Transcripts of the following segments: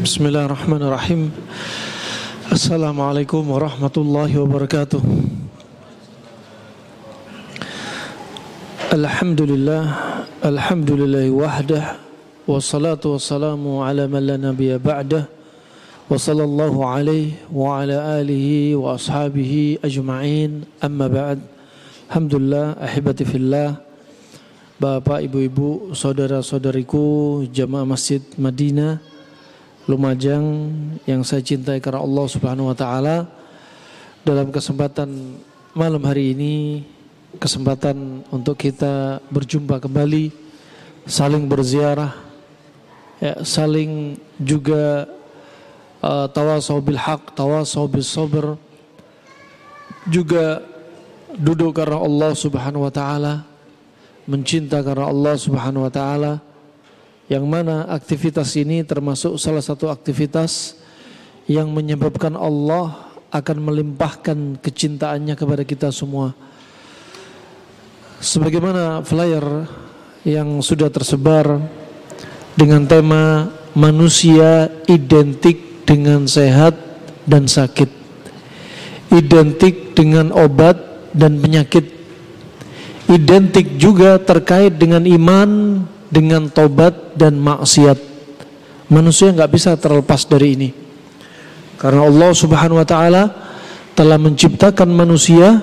Bismillahirrahmanirrahim. Assalamualaikum warahmatullahi wabarakatuh. Alhamdulillah Alhamdulillahi wahdah Wassalatu wassalamu ala man la nabiya ba'dah Wa sallallahu alaihi wa ala alihi wa ashabihi ajma'in. Amma ba'd. Alhamdulillah ahibati fillah Bapak, ibu-ibu, saudara-saudariku Jamaah Masjid Madinah Lumajang yang saya cintai karena Allah Subhanahu wa taala. Dalam kesempatan malam hari ini kesempatan untuk kita berjumpa kembali saling berziarah ya, saling juga uh, tawasau bil haq tawasau bis juga duduk karena Allah Subhanahu wa taala mencinta karena Allah Subhanahu wa taala yang mana aktivitas ini termasuk salah satu aktivitas yang menyebabkan Allah akan melimpahkan kecintaannya kepada kita semua. Sebagaimana flyer yang sudah tersebar dengan tema manusia identik dengan sehat dan sakit. Identik dengan obat dan penyakit. Identik juga terkait dengan iman dengan tobat dan maksiat. Manusia nggak bisa terlepas dari ini. Karena Allah Subhanahu wa taala telah menciptakan manusia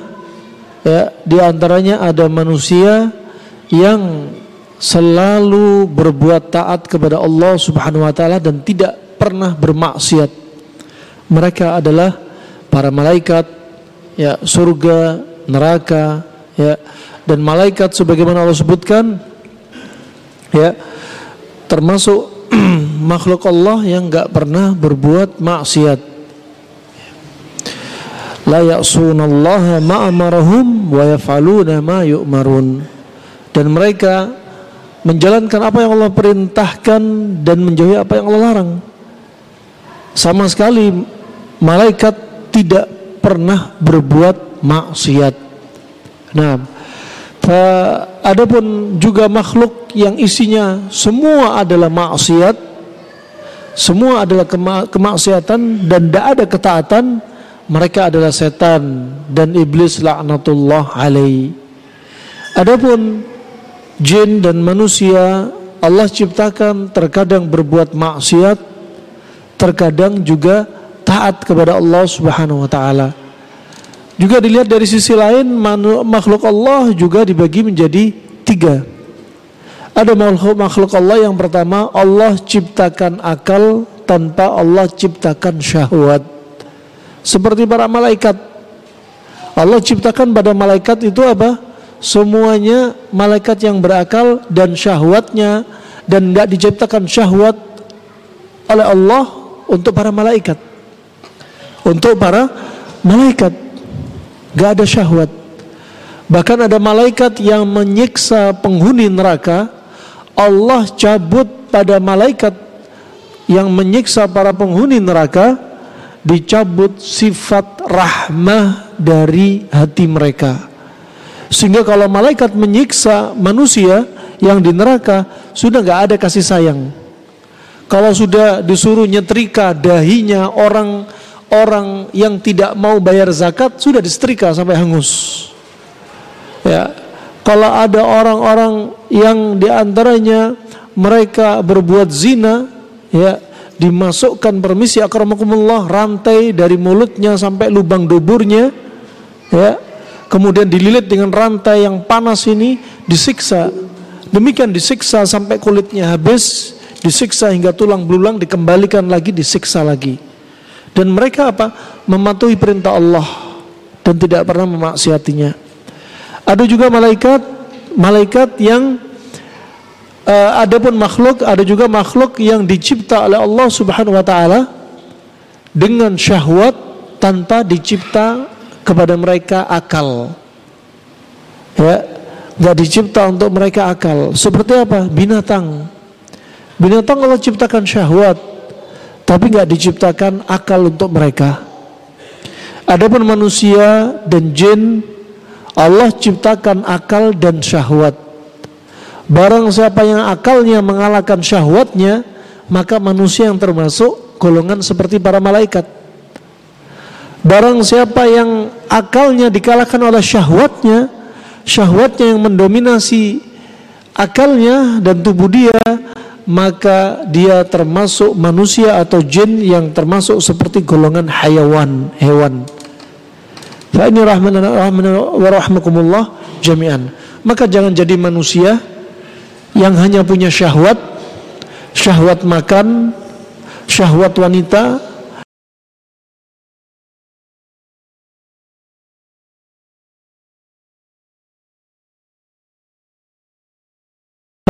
ya di antaranya ada manusia yang selalu berbuat taat kepada Allah Subhanahu wa taala dan tidak pernah bermaksiat. Mereka adalah para malaikat ya surga, neraka ya dan malaikat sebagaimana Allah sebutkan ya termasuk makhluk Allah yang nggak pernah berbuat maksiat. La ya'sunallaha ma amarahum wa yaf'aluna ma dan mereka menjalankan apa yang Allah perintahkan dan menjauhi apa yang Allah larang. Sama sekali malaikat tidak pernah berbuat maksiat. Nah adapun juga makhluk yang isinya semua adalah maksiat, semua adalah kema kemaksiatan dan tidak ada ketaatan, mereka adalah setan dan iblis laknatullah alaih. Adapun jin dan manusia Allah ciptakan terkadang berbuat maksiat, terkadang juga taat kepada Allah Subhanahu wa taala. Juga dilihat dari sisi lain makhluk Allah juga dibagi menjadi tiga. Ada makhluk Allah yang pertama Allah ciptakan akal tanpa Allah ciptakan syahwat. Seperti para malaikat. Allah ciptakan pada malaikat itu apa? Semuanya malaikat yang berakal dan syahwatnya dan tidak diciptakan syahwat oleh Allah untuk para malaikat. Untuk para malaikat gak ada syahwat. Bahkan ada malaikat yang menyiksa penghuni neraka Allah cabut pada malaikat yang menyiksa para penghuni neraka dicabut sifat rahmah dari hati mereka sehingga kalau malaikat menyiksa manusia yang di neraka sudah nggak ada kasih sayang kalau sudah disuruh nyetrika dahinya orang orang yang tidak mau bayar zakat sudah disetrika sampai hangus ya kalau ada orang-orang yang di antaranya mereka berbuat zina, ya dimasukkan permisi akramakumullah rantai dari mulutnya sampai lubang duburnya, ya kemudian dililit dengan rantai yang panas ini disiksa. Demikian disiksa sampai kulitnya habis, disiksa hingga tulang belulang dikembalikan lagi, disiksa lagi. Dan mereka apa? Mematuhi perintah Allah dan tidak pernah memaksiatinya. Ada juga malaikat, malaikat yang uh, ada pun makhluk, ada juga makhluk yang dicipta oleh Allah Subhanahu wa taala dengan syahwat tanpa dicipta kepada mereka akal. Ya, nggak dicipta untuk mereka akal. Seperti apa? Binatang. Binatang Allah ciptakan syahwat, tapi nggak diciptakan akal untuk mereka. Adapun manusia dan jin Allah ciptakan akal dan syahwat. Barang siapa yang akalnya mengalahkan syahwatnya, maka manusia yang termasuk golongan seperti para malaikat. Barang siapa yang akalnya dikalahkan oleh syahwatnya, syahwatnya yang mendominasi akalnya dan tubuh dia, maka dia termasuk manusia atau jin yang termasuk seperti golongan hayawan, hewan. Fa ini rahman wa jami'an. Maka jangan jadi manusia yang hanya punya syahwat, syahwat makan, syahwat wanita,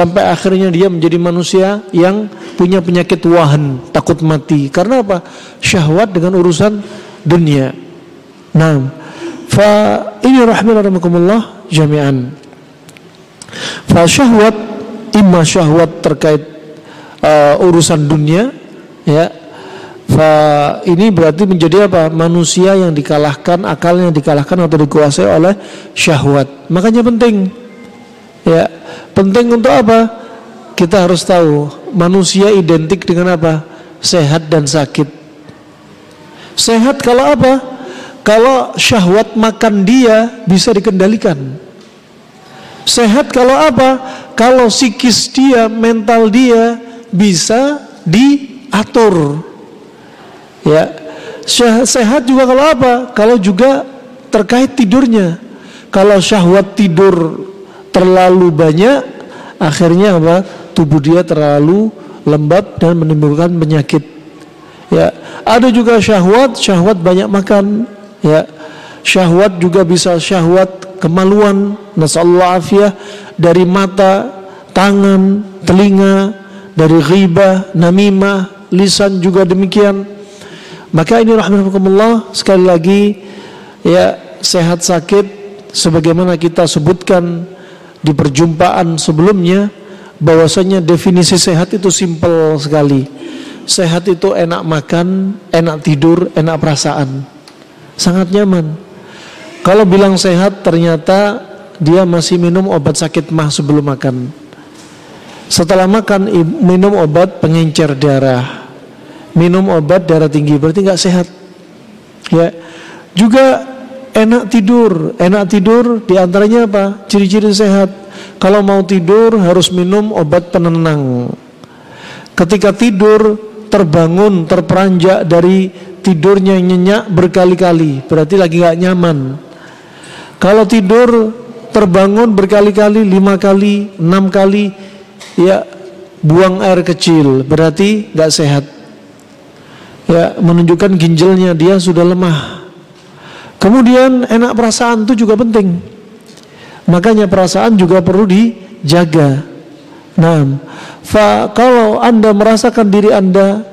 sampai akhirnya dia menjadi manusia yang punya penyakit wahan, takut mati. Karena apa? Syahwat dengan urusan dunia. Nah, fa ini rahmatullah jami'an. Fa syahwat imma syahwat terkait uh, urusan dunia ya. Fa ini berarti menjadi apa? Manusia yang dikalahkan, akalnya dikalahkan atau dikuasai oleh syahwat. Makanya penting Ya, penting untuk apa? Kita harus tahu manusia identik dengan apa? Sehat dan sakit. Sehat kalau apa? Kalau syahwat makan dia bisa dikendalikan. Sehat kalau apa? Kalau psikis dia, mental dia bisa diatur. Ya. Sehat juga kalau apa? Kalau juga terkait tidurnya. Kalau syahwat tidur terlalu banyak akhirnya apa? Tubuh dia terlalu lembab dan menimbulkan penyakit. Ya ada juga syahwat syahwat banyak makan. Ya syahwat juga bisa syahwat kemaluan nasallahu afiyah dari mata tangan telinga dari ghibah namimah lisan juga demikian. Maka ini rahmatullah sekali lagi ya sehat sakit sebagaimana kita sebutkan di perjumpaan sebelumnya bahwasanya definisi sehat itu simpel sekali. Sehat itu enak makan, enak tidur, enak perasaan. Sangat nyaman. Kalau bilang sehat ternyata dia masih minum obat sakit mah sebelum makan. Setelah makan minum obat pengencer darah. Minum obat darah tinggi berarti nggak sehat. Ya. Juga Enak tidur, enak tidur di antaranya apa? Ciri-ciri sehat. Kalau mau tidur harus minum obat penenang. Ketika tidur terbangun, terperanjak dari tidurnya nyenyak berkali-kali, berarti lagi gak nyaman. Kalau tidur terbangun berkali-kali, lima kali, enam kali, ya buang air kecil, berarti gak sehat. Ya menunjukkan ginjalnya dia sudah lemah. Kemudian enak perasaan itu juga penting. Makanya perasaan juga perlu dijaga. Nah, fa, kalau Anda merasakan diri Anda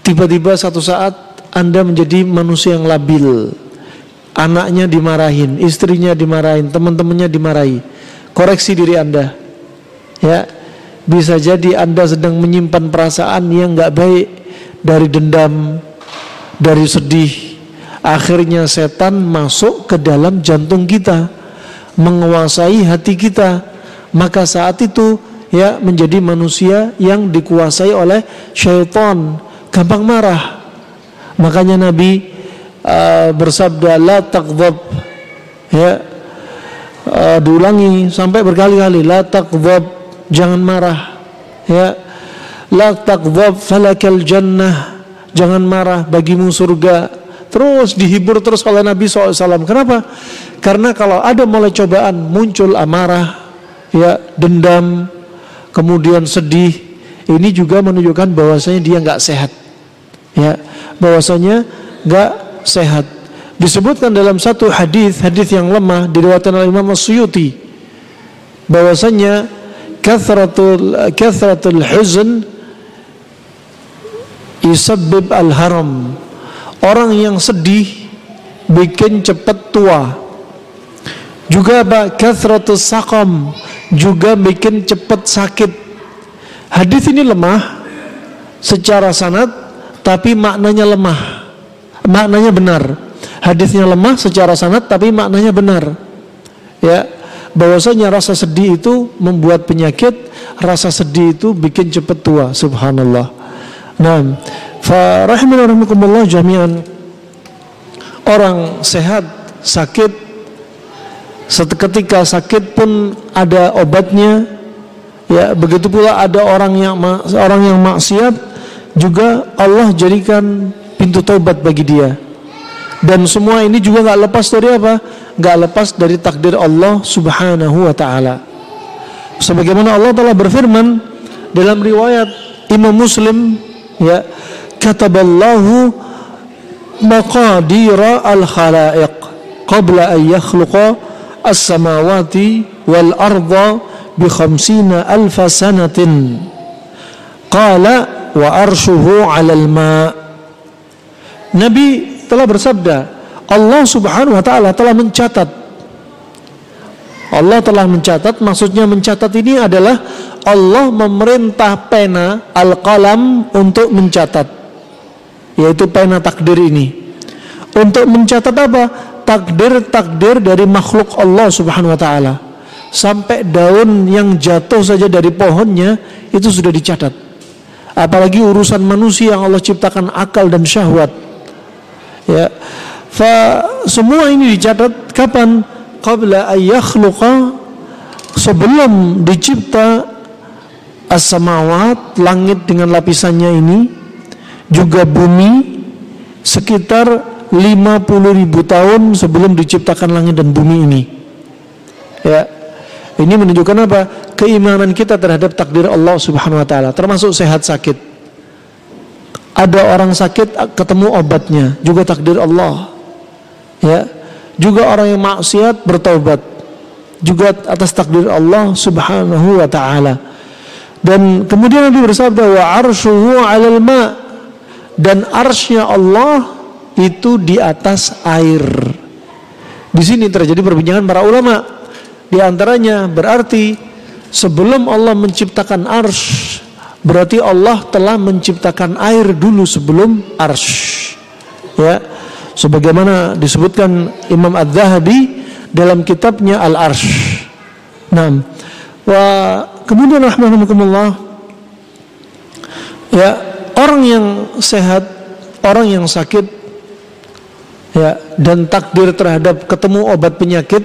tiba-tiba satu saat Anda menjadi manusia yang labil. Anaknya dimarahin, istrinya dimarahin, teman-temannya dimarahi. Koreksi diri Anda. Ya. Bisa jadi Anda sedang menyimpan perasaan yang nggak baik dari dendam, dari sedih, Akhirnya setan masuk ke dalam jantung kita, menguasai hati kita. Maka saat itu ya menjadi manusia yang dikuasai oleh syaitan, gampang marah. Makanya Nabi uh, bersabda la taqdhab. Ya uh, diulangi sampai berkali-kali la taqdhab. Jangan marah. Ya la taqdhab falakal jannah. Jangan marah bagimu surga Terus dihibur terus oleh Nabi SAW. Kenapa? Karena kalau ada mulai cobaan muncul amarah, ya dendam, kemudian sedih, ini juga menunjukkan bahwasanya dia nggak sehat. Ya, bahwasanya nggak sehat. Disebutkan dalam satu hadis, hadis yang lemah diriwayatkan oleh Imam Suyuti bahwasanya kathratul kathratul huzn yusabbib al-haram Orang yang sedih bikin cepat tua. Juga apa? Kathratus saqam juga bikin cepat sakit. Hadis ini lemah secara sanad tapi maknanya lemah. Maknanya benar. Hadisnya lemah secara sanad tapi maknanya benar. Ya. bahwasanya rasa sedih itu membuat penyakit, rasa sedih itu bikin cepat tua. Subhanallah. Nah, fa jami'an orang sehat sakit seketika sakit pun ada obatnya ya begitu pula ada orang yang orang yang maksiat juga Allah jadikan pintu taubat bagi dia dan semua ini juga nggak lepas dari apa? Nggak lepas dari takdir Allah Subhanahu wa taala. Sebagaimana Allah telah berfirman dalam riwayat Imam Muslim ya, kataballahu maqadira al-khalaiq qabla an yakhluqa as-samawati wal arda bi khamsina alf sanatin. Qala wa arshuhu 'alal ma' Nabi telah bersabda, Allah Subhanahu wa taala telah mencatat Allah telah mencatat, maksudnya mencatat ini adalah Allah memerintah pena al-qalam untuk mencatat. Yaitu pena takdir ini. Untuk mencatat apa? Takdir-takdir dari makhluk Allah Subhanahu wa taala. Sampai daun yang jatuh saja dari pohonnya itu sudah dicatat. Apalagi urusan manusia yang Allah ciptakan akal dan syahwat ya fa semua ini dicatat kapan qabla ayakhluqa sebelum dicipta as-samawat langit dengan lapisannya ini juga bumi sekitar 50 ribu tahun sebelum diciptakan langit dan bumi ini. Ya ini menunjukkan apa? Keimanan kita terhadap takdir Allah Subhanahu wa taala termasuk sehat sakit. Ada orang sakit ketemu obatnya juga takdir Allah. Ya juga orang yang maksiat bertaubat juga atas takdir Allah subhanahu wa ta'ala. Dan kemudian Nabi bersabda wa arshuhu alal ma dan arsnya Allah itu di atas air di sini terjadi perbincangan para ulama di antaranya berarti sebelum Allah menciptakan arsh Berarti Allah telah menciptakan air dulu sebelum arsh. Ya. Sebagaimana disebutkan Imam Az-Zahabi dalam kitabnya Al-Arsh. Nah, wa kemudian rahmatullah ya orang yang sehat, orang yang sakit ya dan takdir terhadap ketemu obat penyakit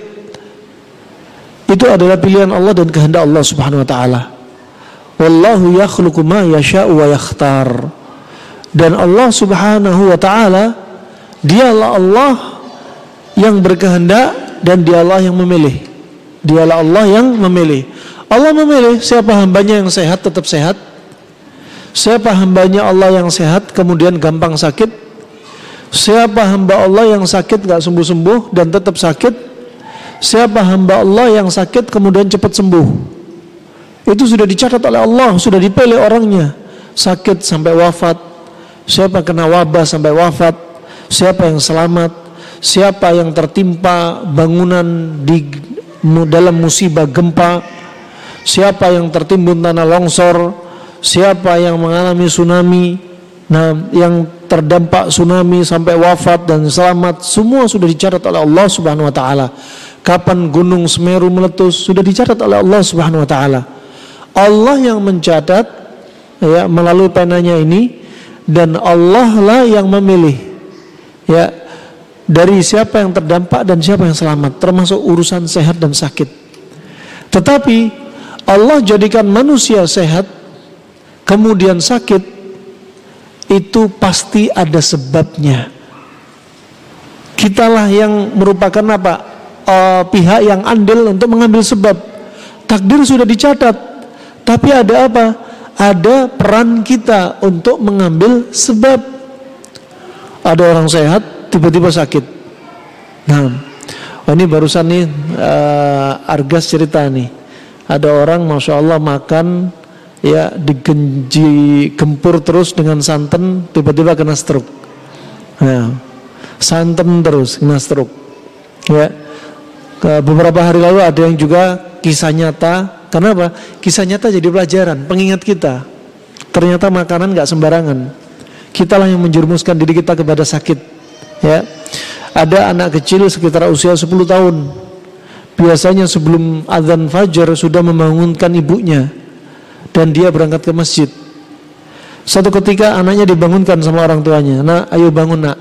itu adalah pilihan Allah dan kehendak Allah Subhanahu wa taala. Wallahu yakhluqu ma yasha'u wa yakhtar. Dan Allah Subhanahu wa taala dialah Allah yang berkehendak dan dialah yang memilih. Dialah Allah yang memilih. Allah memilih siapa hambanya yang sehat tetap sehat. Siapa hambanya Allah yang sehat kemudian gampang sakit. Siapa hamba Allah yang sakit gak sembuh-sembuh dan tetap sakit. Siapa hamba Allah yang sakit kemudian cepat sembuh. Itu sudah dicatat oleh Allah, sudah dipilih orangnya. Sakit sampai wafat, siapa kena wabah sampai wafat, siapa yang selamat, siapa yang tertimpa bangunan di dalam musibah gempa, siapa yang tertimbun tanah longsor, siapa yang mengalami tsunami, nah yang terdampak tsunami sampai wafat dan selamat, semua sudah dicatat oleh Allah Subhanahu wa taala. Kapan gunung Semeru meletus sudah dicatat oleh Allah Subhanahu wa taala. Allah yang mencatat ya melalui penanya ini dan Allah lah yang memilih ya dari siapa yang terdampak dan siapa yang selamat termasuk urusan sehat dan sakit. Tetapi Allah jadikan manusia sehat kemudian sakit itu pasti ada sebabnya. Kitalah yang merupakan apa? Uh, pihak yang andil untuk mengambil sebab. Takdir sudah dicatat tapi ada apa? Ada peran kita untuk mengambil sebab. Ada orang sehat tiba-tiba sakit. Nah, oh ini barusan nih uh, Argas cerita nih. Ada orang masya Allah makan ya digenji gempur terus dengan santan tiba-tiba kena stroke. Nah, santan terus kena stroke. Ya. Beberapa hari lalu ada yang juga kisah nyata Kenapa? Kisah nyata jadi pelajaran, pengingat kita. Ternyata makanan nggak sembarangan. Kitalah yang menjerumuskan diri kita kepada sakit. Ya, ada anak kecil sekitar usia 10 tahun. biasanya sebelum azan fajar sudah membangunkan ibunya dan dia berangkat ke masjid. Suatu ketika anaknya dibangunkan sama orang tuanya, "Nak, ayo bangun, Nak."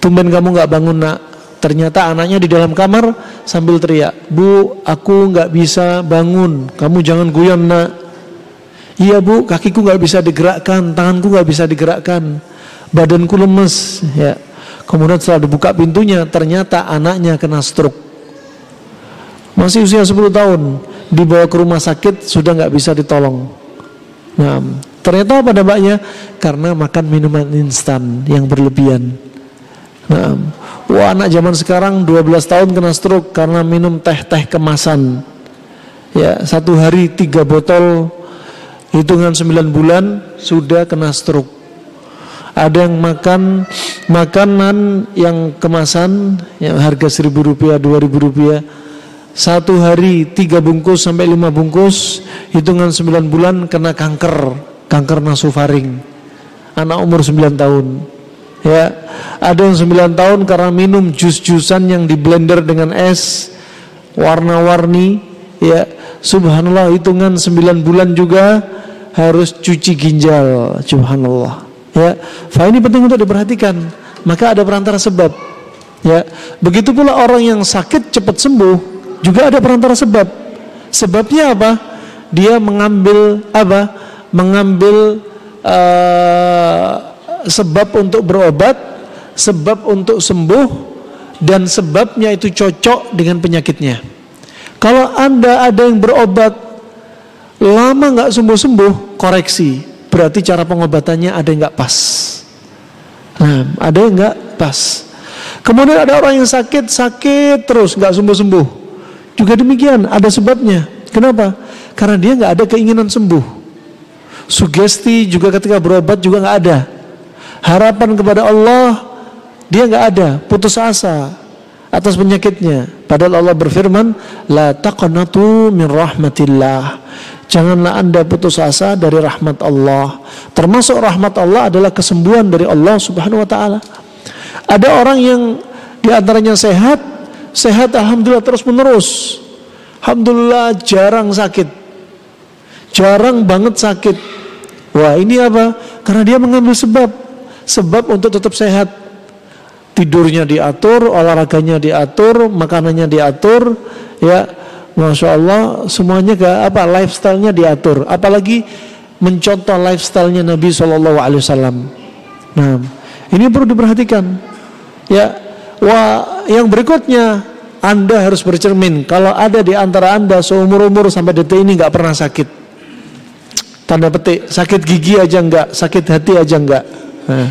Tumben kamu nggak bangun, Nak. Ternyata anaknya di dalam kamar sambil teriak, "Bu, aku nggak bisa bangun. Kamu jangan guyon, Nak." "Iya, Bu, kakiku nggak bisa digerakkan, tanganku nggak bisa digerakkan, badanku lemes." Ya. Kemudian setelah dibuka pintunya, ternyata anaknya kena stroke. Masih usia 10 tahun, dibawa ke rumah sakit sudah nggak bisa ditolong. Nah, ternyata apa dampaknya? Karena makan minuman instan yang berlebihan. Nah, wah anak zaman sekarang 12 tahun kena stroke karena minum teh-teh kemasan. Ya, satu hari tiga botol, hitungan 9 bulan sudah kena stroke. Ada yang makan makanan yang kemasan yang harga seribu rupiah, dua ribu rupiah satu hari tiga bungkus sampai lima bungkus hitungan sembilan bulan kena kanker kanker nasofaring. Anak umur sembilan tahun. Ya ada yang sembilan tahun karena minum jus-jusan yang di blender dengan es warna-warni. Ya subhanallah hitungan sembilan bulan juga harus cuci ginjal subhanallah. Ya fa ini penting untuk diperhatikan. Maka ada perantara sebab. Ya begitu pula orang yang sakit cepat sembuh juga ada perantara sebab. Sebabnya apa? Dia mengambil apa? Mengambil uh, sebab untuk berobat, sebab untuk sembuh, dan sebabnya itu cocok dengan penyakitnya. Kalau anda ada yang berobat lama nggak sembuh-sembuh, koreksi. Berarti cara pengobatannya ada yang nggak pas. Nah, ada yang nggak pas. Kemudian ada orang yang sakit, sakit terus nggak sembuh-sembuh. Juga demikian, ada sebabnya. Kenapa? Karena dia nggak ada keinginan sembuh. Sugesti juga ketika berobat juga nggak ada. Harapan kepada Allah dia nggak ada, putus asa atas penyakitnya. Padahal Allah berfirman, la taqnatu min rahmatillah. Janganlah anda putus asa dari rahmat Allah. Termasuk rahmat Allah adalah kesembuhan dari Allah Subhanahu Wa Taala. Ada orang yang di antaranya sehat, Sehat alhamdulillah terus menerus. Alhamdulillah jarang sakit. Jarang banget sakit. Wah, ini apa? Karena dia mengambil sebab. Sebab untuk tetap sehat. Tidurnya diatur, olahraganya diatur, makanannya diatur, ya. Masya Allah, semuanya ke apa? Lifestyle-nya diatur. Apalagi mencontoh lifestyle-nya Nabi Shallallahu Alaihi Wasallam. Nah, ini perlu diperhatikan. Ya, Wah, yang berikutnya Anda harus bercermin kalau ada di antara Anda seumur-umur sampai detik ini nggak pernah sakit. Tanda petik, sakit gigi aja enggak, sakit hati aja enggak. Nah,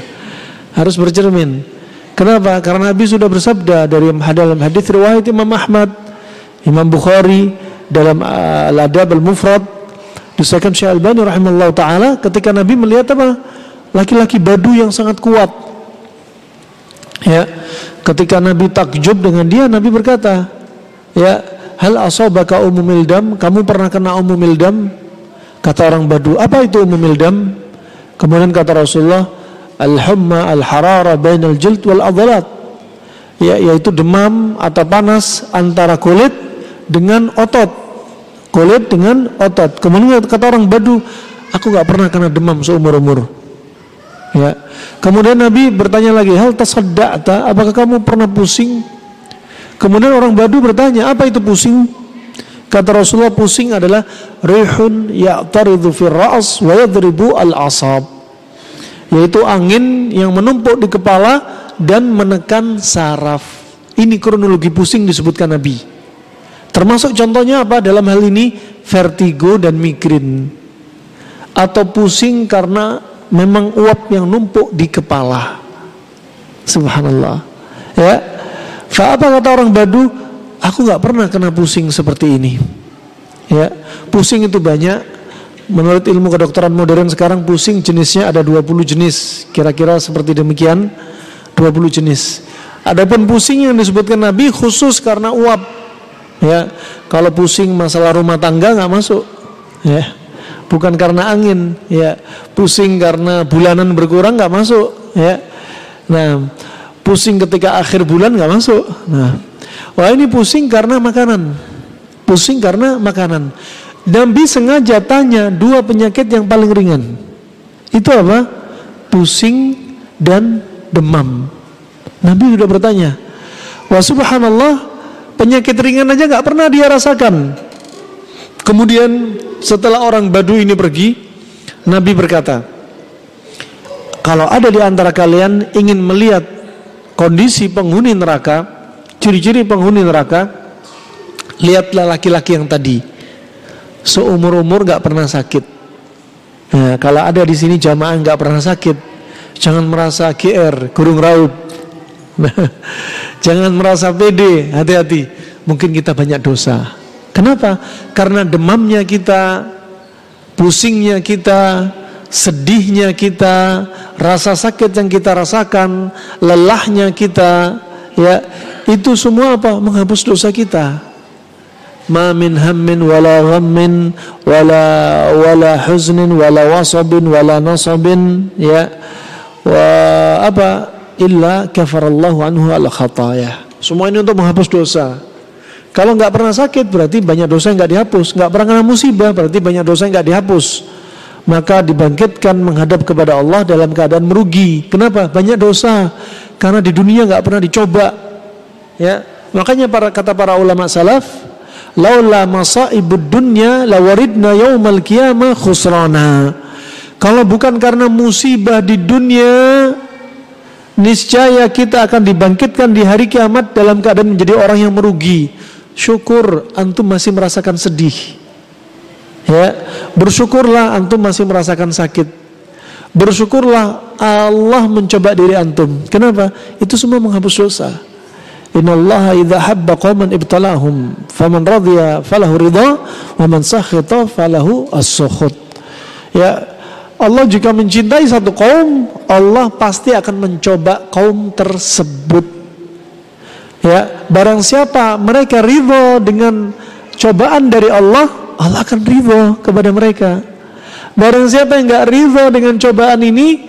harus bercermin. Kenapa? Karena Nabi sudah bersabda dari dalam hadis riwayat Imam Ahmad, Imam Bukhari dalam uh, Al-Adab Al-Mufrad disahkan Syekh Al-Bani rahimahullah taala ketika Nabi melihat apa? Laki-laki badu yang sangat kuat. Ya, Ketika Nabi takjub dengan dia, Nabi berkata, "Ya, hal asabaka umumil dam? Kamu pernah kena umumil dam?" Kata orang Badu, "Apa itu umumil dam?" Kemudian kata Rasulullah, "Al-humma al-harara bainal wal adlat." Ya, yaitu demam atau panas antara kulit dengan otot. Kulit dengan otot. Kemudian kata orang Badu, "Aku nggak pernah kena demam seumur umur." Ya. Kemudian Nabi bertanya lagi, "Hal tasadda'ta? Apakah kamu pernah pusing?" Kemudian orang Badu bertanya, "Apa itu pusing?" Kata Rasulullah, pusing adalah rihun ya'taridhu fir ra's wa yadribu al-asab. Yaitu angin yang menumpuk di kepala dan menekan saraf. Ini kronologi pusing disebutkan Nabi. Termasuk contohnya apa dalam hal ini? Vertigo dan migrin. Atau pusing karena memang uap yang numpuk di kepala. Subhanallah. Ya. Fa apa kata orang Badu? Aku nggak pernah kena pusing seperti ini. Ya. Pusing itu banyak. Menurut ilmu kedokteran modern sekarang pusing jenisnya ada 20 jenis. Kira-kira seperti demikian. 20 jenis. Adapun pusing yang disebutkan Nabi khusus karena uap. Ya, kalau pusing masalah rumah tangga nggak masuk. Ya, bukan karena angin ya pusing karena bulanan berkurang nggak masuk ya nah pusing ketika akhir bulan nggak masuk nah Wah ini pusing karena makanan. Pusing karena makanan. Nabi sengaja tanya dua penyakit yang paling ringan. Itu apa? Pusing dan demam. Nabi sudah bertanya. Wah subhanallah, penyakit ringan aja nggak pernah dia rasakan. Kemudian setelah orang Badu ini pergi, Nabi berkata, kalau ada di antara kalian ingin melihat kondisi penghuni neraka, ciri-ciri penghuni neraka, lihatlah laki-laki yang tadi. Seumur-umur gak pernah sakit. Nah, kalau ada di sini jamaah gak pernah sakit, jangan merasa GR, kurung raup. jangan merasa pede, hati-hati. Mungkin kita banyak dosa. Kenapa? Karena demamnya kita, pusingnya kita, sedihnya kita, rasa sakit yang kita rasakan, lelahnya kita, ya, itu semua apa? Menghapus dosa kita. Ma min hammin wala ghammin wala wala huznin wala wasabin wala nasabin ya wa apa illa kafarallahu anhu al khataya. Semua ini untuk menghapus dosa. Kalau nggak pernah sakit berarti banyak dosa yang nggak dihapus. Nggak pernah kena musibah berarti banyak dosa yang nggak dihapus maka dibangkitkan menghadap kepada Allah dalam keadaan merugi. Kenapa? Banyak dosa. Karena di dunia nggak pernah dicoba. Ya, makanya para kata para ulama salaf, laula masaibud dunya lawaridna yaumal qiyamah khusrana. Kalau bukan karena musibah di dunia, niscaya kita akan dibangkitkan di hari kiamat dalam keadaan menjadi orang yang merugi. Syukur antum masih merasakan sedih. Ya, bersyukurlah antum masih merasakan sakit. Bersyukurlah Allah mencoba diri antum. Kenapa? Itu semua menghapus dosa. Inna Allah idha habba qawman ibtalahum faman radhiya falahu ridha wa man sakhita falahu as-sukhut. Ya, Allah jika mencintai satu kaum, Allah pasti akan mencoba kaum tersebut. Ya, barang siapa mereka ridho dengan cobaan dari Allah, Allah akan ridho kepada mereka. Barang siapa yang nggak ridho dengan cobaan ini,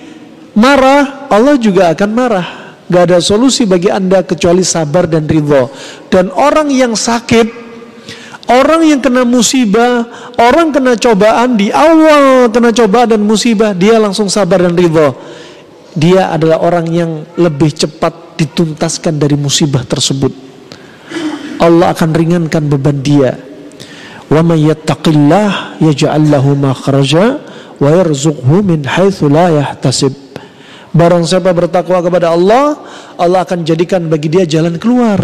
marah, Allah juga akan marah. Gak ada solusi bagi anda kecuali sabar dan ridho. Dan orang yang sakit, orang yang kena musibah, orang kena cobaan di awal kena cobaan dan musibah, dia langsung sabar dan ridho. Dia adalah orang yang lebih cepat dituntaskan dari musibah tersebut. Allah akan ringankan beban dia. Wa may yattaqillah yaj'al lahu makhraja wa yarzuqhu min haitsu la yahtasib. Barang siapa bertakwa kepada Allah Allah akan jadikan bagi dia jalan keluar.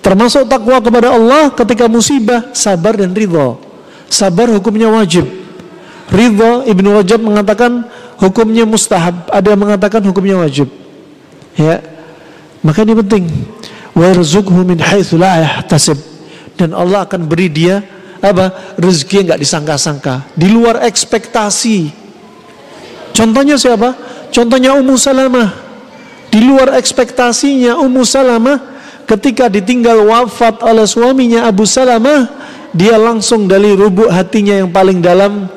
Termasuk takwa kepada Allah ketika musibah sabar dan ridha. Sabar hukumnya wajib. Ridha Ibnu Rajab mengatakan hukumnya mustahab. Ada yang mengatakan hukumnya wajib. Ya. Maka ini penting. Wa yarzuqhu min haitsu la yahtasib. Dan Allah akan beri dia apa rezeki yang nggak disangka-sangka. Di luar ekspektasi. Contohnya siapa? Contohnya Ummu Salamah. Di luar ekspektasinya Ummu Salamah ketika ditinggal wafat oleh suaminya Abu Salamah dia langsung dari rubuk hatinya yang paling dalam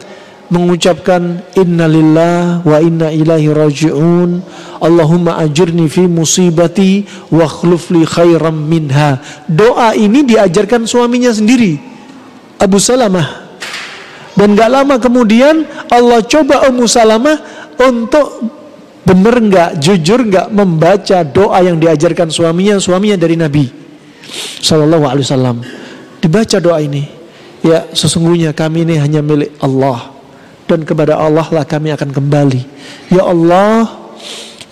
mengucapkan innalillah wa inna ilahi raji'un. Allahumma ajirni fi musibati wa khlufli khairam minha. Doa ini diajarkan suaminya sendiri Abu Salamah. Dan gak lama kemudian Allah coba Ummu Salamah untuk benar nggak jujur nggak membaca doa yang diajarkan suaminya suaminya dari Nabi Shallallahu Alaihi Wasallam. Dibaca doa ini ya sesungguhnya kami ini hanya milik Allah dan kepada Allah lah kami akan kembali ya Allah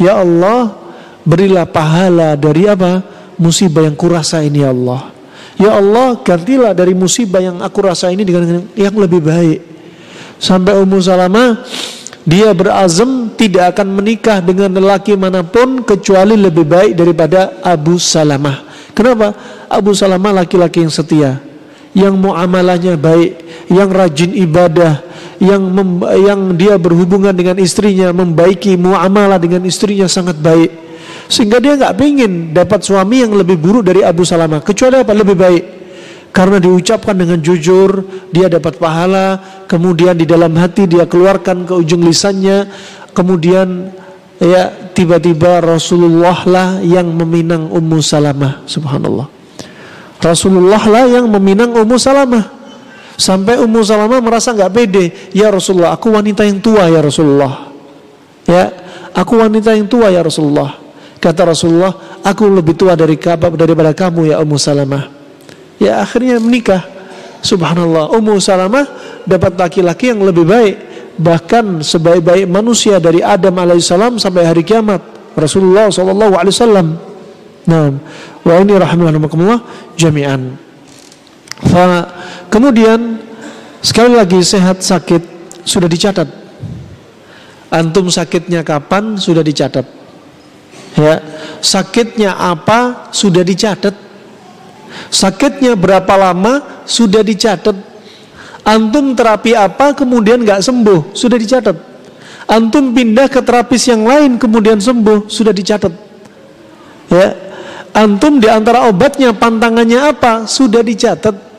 ya Allah berilah pahala dari apa musibah yang kurasa ini ya Allah Ya Allah gantilah dari musibah yang aku rasa ini dengan yang lebih baik. Sampai Ummu Salamah dia berazam tidak akan menikah dengan lelaki mana pun kecuali lebih baik daripada Abu Salamah. Kenapa? Abu Salamah laki-laki yang setia, yang muamalahnya baik, yang rajin ibadah, yang yang dia berhubungan dengan istrinya membaiki muamalah dengan istrinya sangat baik. Sehingga dia nggak pingin dapat suami yang lebih buruk dari Abu Salamah. Kecuali apa? Lebih baik. Karena diucapkan dengan jujur, dia dapat pahala. Kemudian di dalam hati dia keluarkan ke ujung lisannya. Kemudian ya tiba-tiba Rasulullah lah yang meminang Ummu Salamah. Subhanallah. Rasulullah lah yang meminang Ummu Salamah. Sampai Ummu Salamah merasa nggak pede. Ya Rasulullah, aku wanita yang tua ya Rasulullah. Ya, aku wanita yang tua ya Rasulullah. Kata Rasulullah, aku lebih tua dari daripada kamu ya Ummu Salamah. Ya akhirnya menikah. Subhanallah, Ummu Salamah dapat laki-laki yang lebih baik. Bahkan sebaik-baik manusia dari Adam alaihissalam sampai hari kiamat. Rasulullah wasallam. Nah, wa ini rahimahumullah jami'an. Kemudian sekali lagi sehat sakit sudah dicatat. Antum sakitnya kapan sudah dicatat. Ya, sakitnya apa sudah dicatat. Sakitnya berapa lama sudah dicatat. Antum terapi apa kemudian nggak sembuh sudah dicatat. Antum pindah ke terapis yang lain kemudian sembuh sudah dicatat. Ya, Antum di antara obatnya pantangannya apa? Sudah dicatat.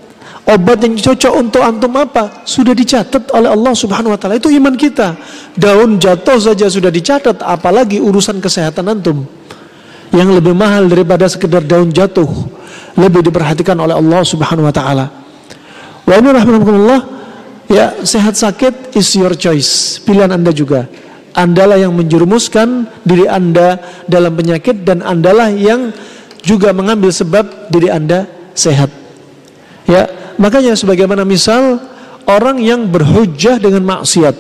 Obat yang cocok untuk antum apa? Sudah dicatat oleh Allah Subhanahu wa taala. Itu iman kita. Daun jatuh saja sudah dicatat, apalagi urusan kesehatan antum. Yang lebih mahal daripada sekedar daun jatuh, lebih diperhatikan oleh Allah Subhanahu wa taala. Wa ini rahmatullah ya sehat sakit is your choice, pilihan Anda juga. Andalah yang menjerumuskan diri Anda dalam penyakit dan andalah yang juga mengambil sebab diri Anda sehat. Ya, makanya sebagaimana misal orang yang berhujjah dengan maksiat.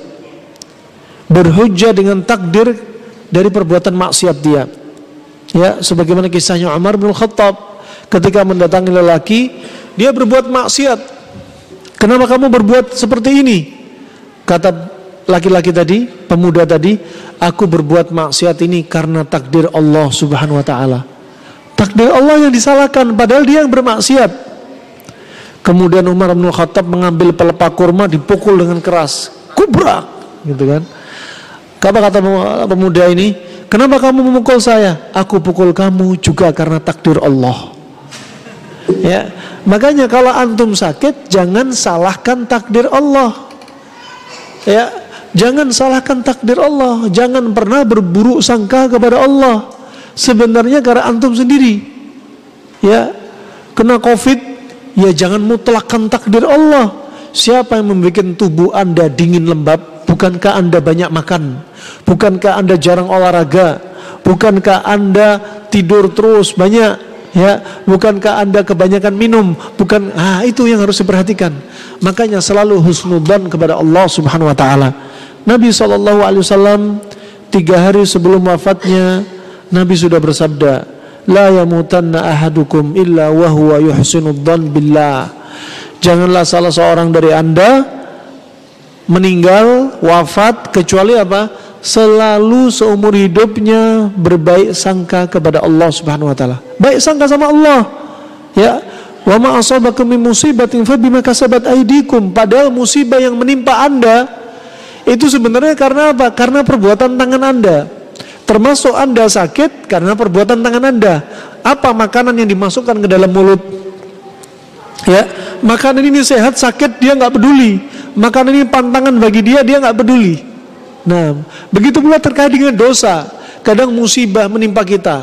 Berhujjah dengan takdir dari perbuatan maksiat dia. Ya, sebagaimana kisahnya Umar bin Khattab ketika mendatangi lelaki, dia berbuat maksiat. Kenapa kamu berbuat seperti ini? Kata laki-laki tadi, pemuda tadi, aku berbuat maksiat ini karena takdir Allah Subhanahu wa taala. Takdir Allah yang disalahkan padahal dia yang bermaksiat. Kemudian Umar bin Khattab mengambil pelepah kurma dipukul dengan keras. Kubrak gitu kan. Apa kata pemuda ini? Kenapa kamu memukul saya? Aku pukul kamu juga karena takdir Allah. Ya, makanya kalau antum sakit jangan salahkan takdir Allah. Ya, jangan salahkan takdir Allah, jangan pernah berburuk sangka kepada Allah sebenarnya karena antum sendiri. Ya, kena Covid, ya jangan mutlakkan takdir Allah. Siapa yang membuat tubuh Anda dingin lembab? Bukankah Anda banyak makan? Bukankah Anda jarang olahraga? Bukankah Anda tidur terus banyak? Ya, bukankah Anda kebanyakan minum? Bukan ah itu yang harus diperhatikan. Makanya selalu husnudzan kepada Allah Subhanahu wa taala. Nabi sallallahu alaihi wasallam tiga hari sebelum wafatnya Nabi sudah bersabda, "La yamutanna ahadukum illa wa huwa yuhsinud billah." Janganlah salah seorang dari Anda meninggal wafat kecuali apa? Selalu seumur hidupnya berbaik sangka kepada Allah Subhanahu wa taala. Baik sangka sama Allah. Ya, Wa ma asabakum min musibatin fa bima kasabat aydikum. Padahal musibah yang menimpa Anda itu sebenarnya karena apa? Karena perbuatan tangan Anda. Termasuk Anda sakit karena perbuatan tangan Anda. Apa makanan yang dimasukkan ke dalam mulut? Ya, makanan ini sehat, sakit dia nggak peduli. Makanan ini pantangan bagi dia, dia nggak peduli. Nah, begitu pula terkait dengan dosa. Kadang musibah menimpa kita.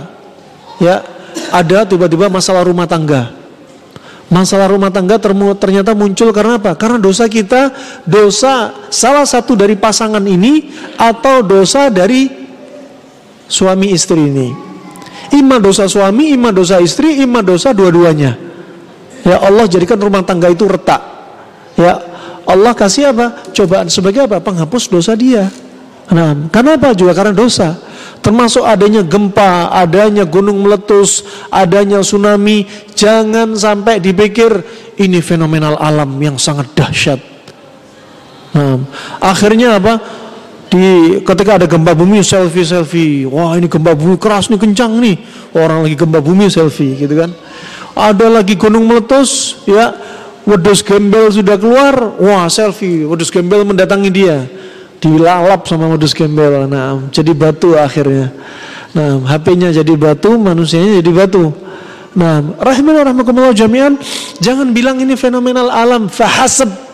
Ya, ada tiba-tiba masalah rumah tangga. Masalah rumah tangga ternyata muncul karena apa? Karena dosa kita, dosa salah satu dari pasangan ini atau dosa dari suami istri ini. Ima dosa suami, ima dosa istri, ima dosa dua-duanya. Ya Allah jadikan rumah tangga itu retak. Ya Allah kasih apa? Cobaan sebagai apa? Penghapus dosa dia. Nah, kenapa juga karena dosa. Termasuk adanya gempa, adanya gunung meletus, adanya tsunami. Jangan sampai dipikir ini fenomenal alam yang sangat dahsyat. Nah, akhirnya apa? Di ketika ada gempa bumi selfie selfie. Wah ini gempa bumi keras nih kencang nih. Orang lagi gempa bumi selfie gitu kan. Ada lagi gunung meletus ya. Wedus gembel sudah keluar wah selfie. Wedus gembel mendatangi dia. Dilalap sama wedus gembel. Nah jadi batu akhirnya. Nah HP-nya jadi batu manusianya jadi batu. Nah rahimahullah rahmatullah jami'an. Jangan bilang ini fenomenal alam. Fahasab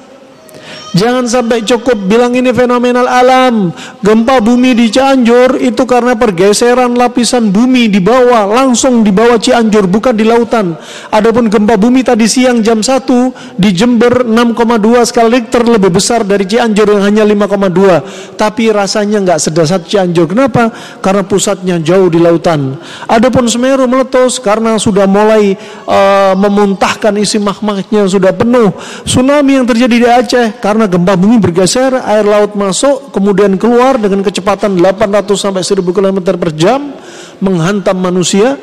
Jangan sampai cukup bilang ini fenomenal alam. Gempa bumi di Cianjur itu karena pergeseran lapisan bumi di bawah, langsung di bawah Cianjur, bukan di lautan. Adapun gempa bumi tadi siang jam 1 di Jember 6,2 skala Richter lebih besar dari Cianjur yang hanya 5,2. Tapi rasanya nggak sedasat Cianjur. Kenapa? Karena pusatnya jauh di lautan. Adapun Semeru meletus karena sudah mulai uh, memuntahkan isi magmanya sudah penuh. Tsunami yang terjadi di Aceh karena karena gempa bumi bergeser, air laut masuk, kemudian keluar dengan kecepatan 800 sampai 1000 km per jam, menghantam manusia.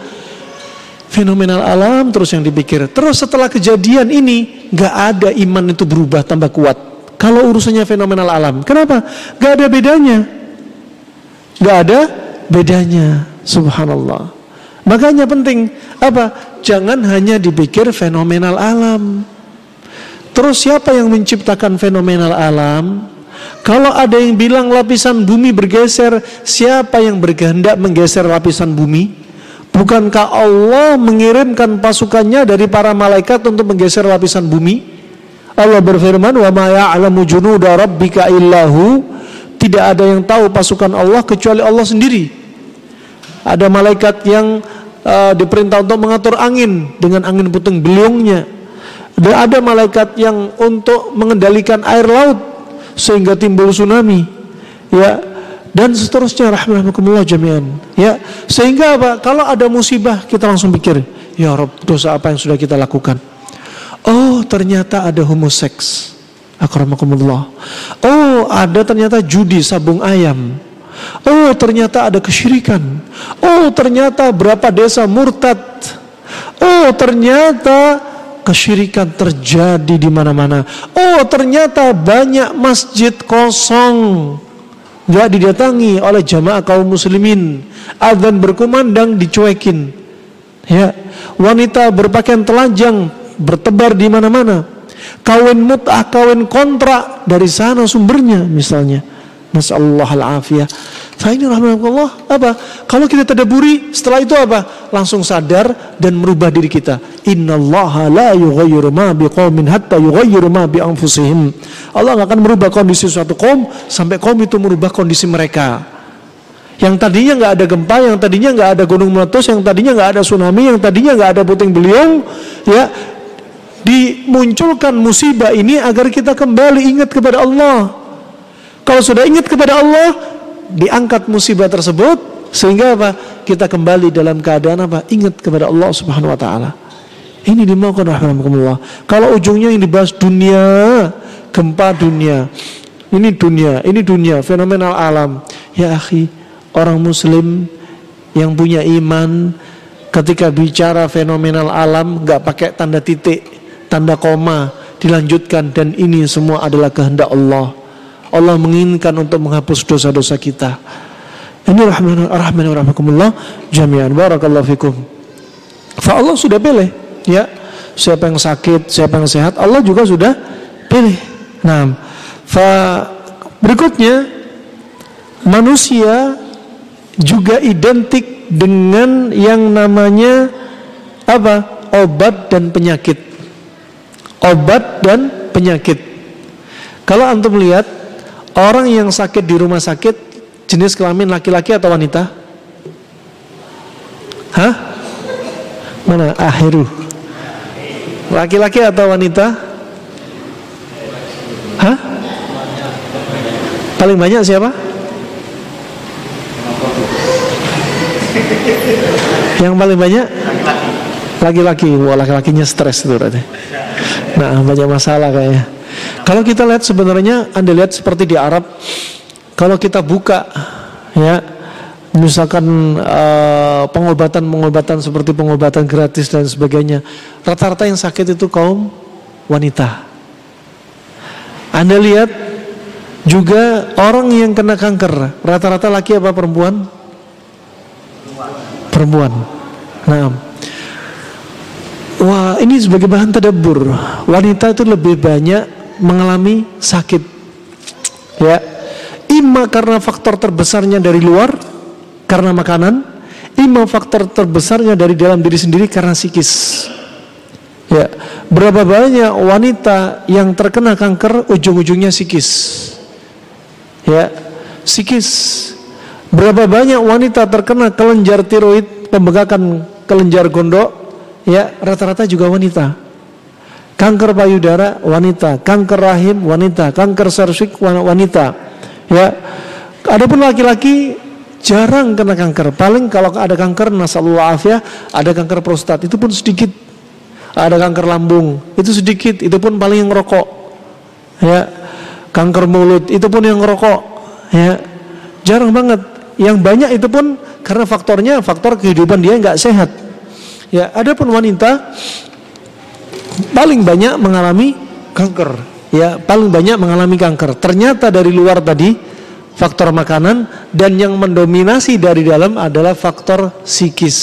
Fenomenal alam terus yang dipikir. Terus setelah kejadian ini, nggak ada iman itu berubah tambah kuat. Kalau urusannya fenomenal alam, kenapa? Gak ada bedanya. Gak ada bedanya. Subhanallah. Makanya penting apa? Jangan hanya dipikir fenomenal alam. Terus siapa yang menciptakan fenomenal alam? Kalau ada yang bilang lapisan bumi bergeser, siapa yang berkehendak menggeser lapisan bumi? Bukankah Allah mengirimkan pasukannya dari para malaikat untuk menggeser lapisan bumi? Allah berfirman, "Wa ma ya'lamu junuda rabbika illahu." Tidak ada yang tahu pasukan Allah kecuali Allah sendiri. Ada malaikat yang uh, diperintah untuk mengatur angin dengan angin puting beliungnya dan ada malaikat yang untuk mengendalikan air laut sehingga timbul tsunami. Ya, dan seterusnya rahmatullah jami'an. Ya, sehingga apa? Kalau ada musibah kita langsung pikir, ya Rob, dosa apa yang sudah kita lakukan? Oh, ternyata ada homoseks. Akramakumullah. Oh, ada ternyata judi sabung ayam. Oh, ternyata ada kesyirikan. Oh, ternyata berapa desa murtad. Oh, ternyata kesyirikan terjadi di mana-mana. Oh, ternyata banyak masjid kosong. Gak didatangi oleh jamaah kaum muslimin. Adzan berkumandang dicuekin. Ya, wanita berpakaian telanjang bertebar di mana-mana. Kawin mut'ah, kawin kontrak dari sana sumbernya misalnya. Nasallahu al-afiyah. Fa'ini rahmatullah apa? Kalau kita tadaburi setelah itu apa? Langsung sadar dan merubah diri kita. Innallaha la yughayyiru ma biqaumin hatta yughayyiru ma bi anfusihim. Allah akan merubah kondisi suatu kaum sampai kaum itu merubah kondisi mereka. Yang tadinya nggak ada gempa, yang tadinya nggak ada gunung meletus, yang tadinya nggak ada tsunami, yang tadinya nggak ada puting beliung, ya dimunculkan musibah ini agar kita kembali ingat kepada Allah kalau sudah ingat kepada Allah, diangkat musibah tersebut sehingga apa? Kita kembali dalam keadaan apa? Ingat kepada Allah Subhanahu wa taala. Ini dimaukan rahmatullah. Kalau ujungnya yang dibahas dunia, gempa dunia. Ini dunia, ini dunia, fenomenal alam. Ya akhi, orang muslim yang punya iman ketika bicara fenomenal alam nggak pakai tanda titik, tanda koma, dilanjutkan dan ini semua adalah kehendak Allah. Allah menginginkan untuk menghapus dosa-dosa kita. Ini rahman rahman rahmakumullah jami'an barakallahu fikum. Fa Allah sudah pilih ya. Siapa yang sakit, siapa yang sehat, Allah juga sudah pilih. Nah, fa berikutnya manusia juga identik dengan yang namanya apa? obat dan penyakit. Obat dan penyakit. Kalau antum lihat Orang yang sakit di rumah sakit jenis kelamin laki-laki atau wanita? Hah? Mana? Akhiru. Laki-laki atau wanita? Hah? Paling banyak siapa? Yang paling banyak? Laki-laki. Laki-lakinya stres itu berarti. Nah, banyak masalah kayaknya. Kalau kita lihat sebenarnya Anda lihat seperti di Arab kalau kita buka ya misalkan uh, pengobatan-pengobatan seperti pengobatan gratis dan sebagainya rata-rata yang sakit itu kaum wanita. Anda lihat juga orang yang kena kanker rata-rata laki apa perempuan? Perempuan. Nah, wah ini sebagai bahan tadabur. Wanita itu lebih banyak mengalami sakit. Ya. Ima karena faktor terbesarnya dari luar karena makanan, ima faktor terbesarnya dari dalam diri sendiri karena psikis. Ya, berapa banyak wanita yang terkena kanker ujung-ujungnya psikis. Ya, psikis. Berapa banyak wanita terkena kelenjar tiroid, pembengkakan kelenjar gondok, ya rata-rata juga wanita. Kanker payudara wanita, kanker rahim wanita, kanker serviks wanita. Ya. Adapun laki-laki jarang kena kanker. Paling kalau ada kanker nasallahu afiyah, ada kanker prostat itu pun sedikit ada kanker lambung, itu sedikit, itu pun paling yang ngerokok. Ya. Kanker mulut, itu pun yang ngerokok. Ya. Jarang banget. Yang banyak itu pun karena faktornya faktor kehidupan dia nggak sehat. Ya, ada pun wanita paling banyak mengalami kanker. Ya, paling banyak mengalami kanker. Ternyata dari luar tadi faktor makanan dan yang mendominasi dari dalam adalah faktor psikis.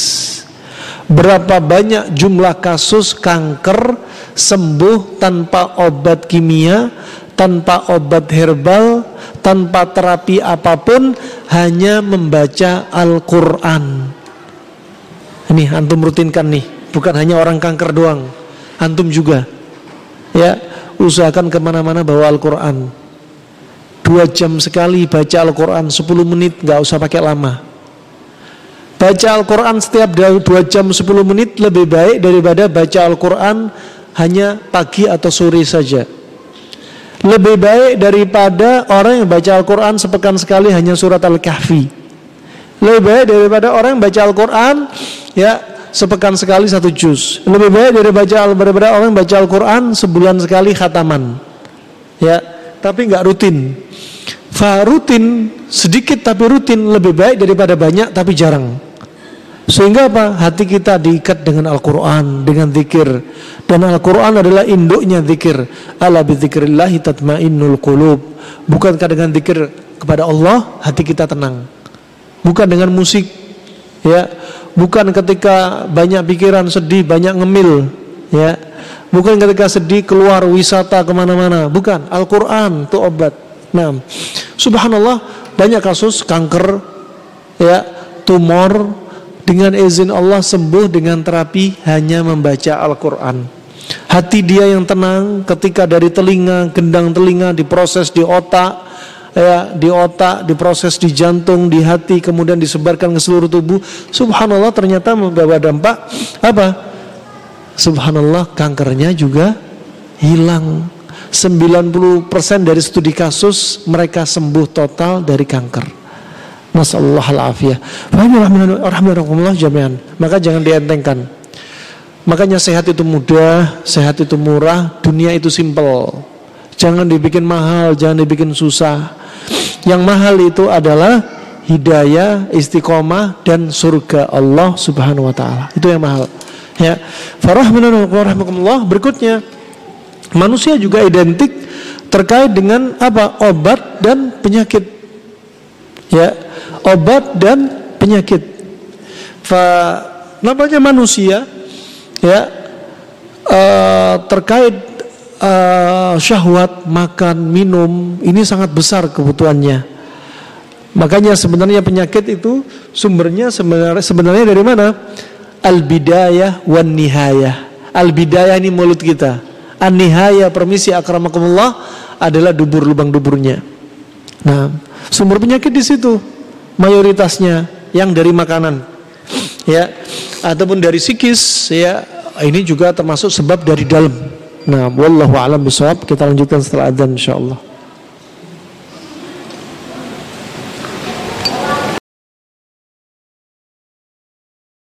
Berapa banyak jumlah kasus kanker sembuh tanpa obat kimia, tanpa obat herbal, tanpa terapi apa pun, hanya membaca Al-Quran. Ini antum rutinkan nih, bukan hanya orang kanker doang, antum juga. Ya, usahakan ke mana-mana bawa Al-Quran. Dua jam sekali baca Al-Quran, 10 menit, nggak usah pakai lama. Baca Al-Quran setiap 2 jam 10 menit lebih baik daripada baca Al-Quran hanya pagi atau sore saja. Lebih baik daripada orang yang baca Al-Quran sepekan sekali hanya surat Al-Kahfi. Lebih baik daripada orang yang baca Al-Quran ya sepekan sekali satu juz. Lebih baik daripada daripada orang baca Al-Quran sebulan sekali khataman. Ya, tapi nggak rutin. Fa rutin sedikit tapi rutin lebih baik daripada banyak tapi jarang. Sehingga apa? Hati kita diikat dengan Al-Quran, dengan zikir. Dan Al-Quran adalah induknya zikir. Ala bizikrillahi tatmainnul qulub. Bukankah dengan zikir kepada Allah, hati kita tenang. Bukan dengan musik. ya Bukan ketika banyak pikiran sedih, banyak ngemil. ya Bukan ketika sedih keluar wisata ke mana-mana. Bukan. Al-Quran itu obat. Nah, subhanallah banyak kasus kanker, ya tumor, dengan izin Allah sembuh dengan terapi hanya membaca Al-Quran. Hati dia yang tenang ketika dari telinga, gendang telinga diproses di otak, ya di otak, diproses di jantung, di hati, kemudian disebarkan ke seluruh tubuh. Subhanallah ternyata membawa dampak apa? Subhanallah kankernya juga hilang. 90% dari studi kasus mereka sembuh total dari kanker. Masallah al-afiyah. Rahimahullah jami'an. Maka jangan dientengkan. Makanya sehat itu mudah, sehat itu murah, dunia itu simpel. Jangan dibikin mahal, jangan dibikin susah. Yang mahal itu adalah hidayah, istiqomah dan surga Allah Subhanahu wa taala. Itu yang mahal. Ya. Farahmatullah berikutnya manusia juga identik terkait dengan apa? obat dan penyakit. Ya obat dan penyakit. Fa, namanya manusia ya uh, terkait uh, syahwat makan minum ini sangat besar kebutuhannya. Makanya sebenarnya penyakit itu sumbernya sebenarnya sebenarnya dari mana? Al bidayah wan nihayah. Al bidayah ini mulut kita. An nihayah permisi akramakumullah adalah dubur lubang duburnya. Nah, sumber penyakit di situ mayoritasnya yang dari makanan ya ataupun dari psikis ya ini juga termasuk sebab dari dalam nah wallahu alam bisawab kita lanjutkan setelah adzan insyaallah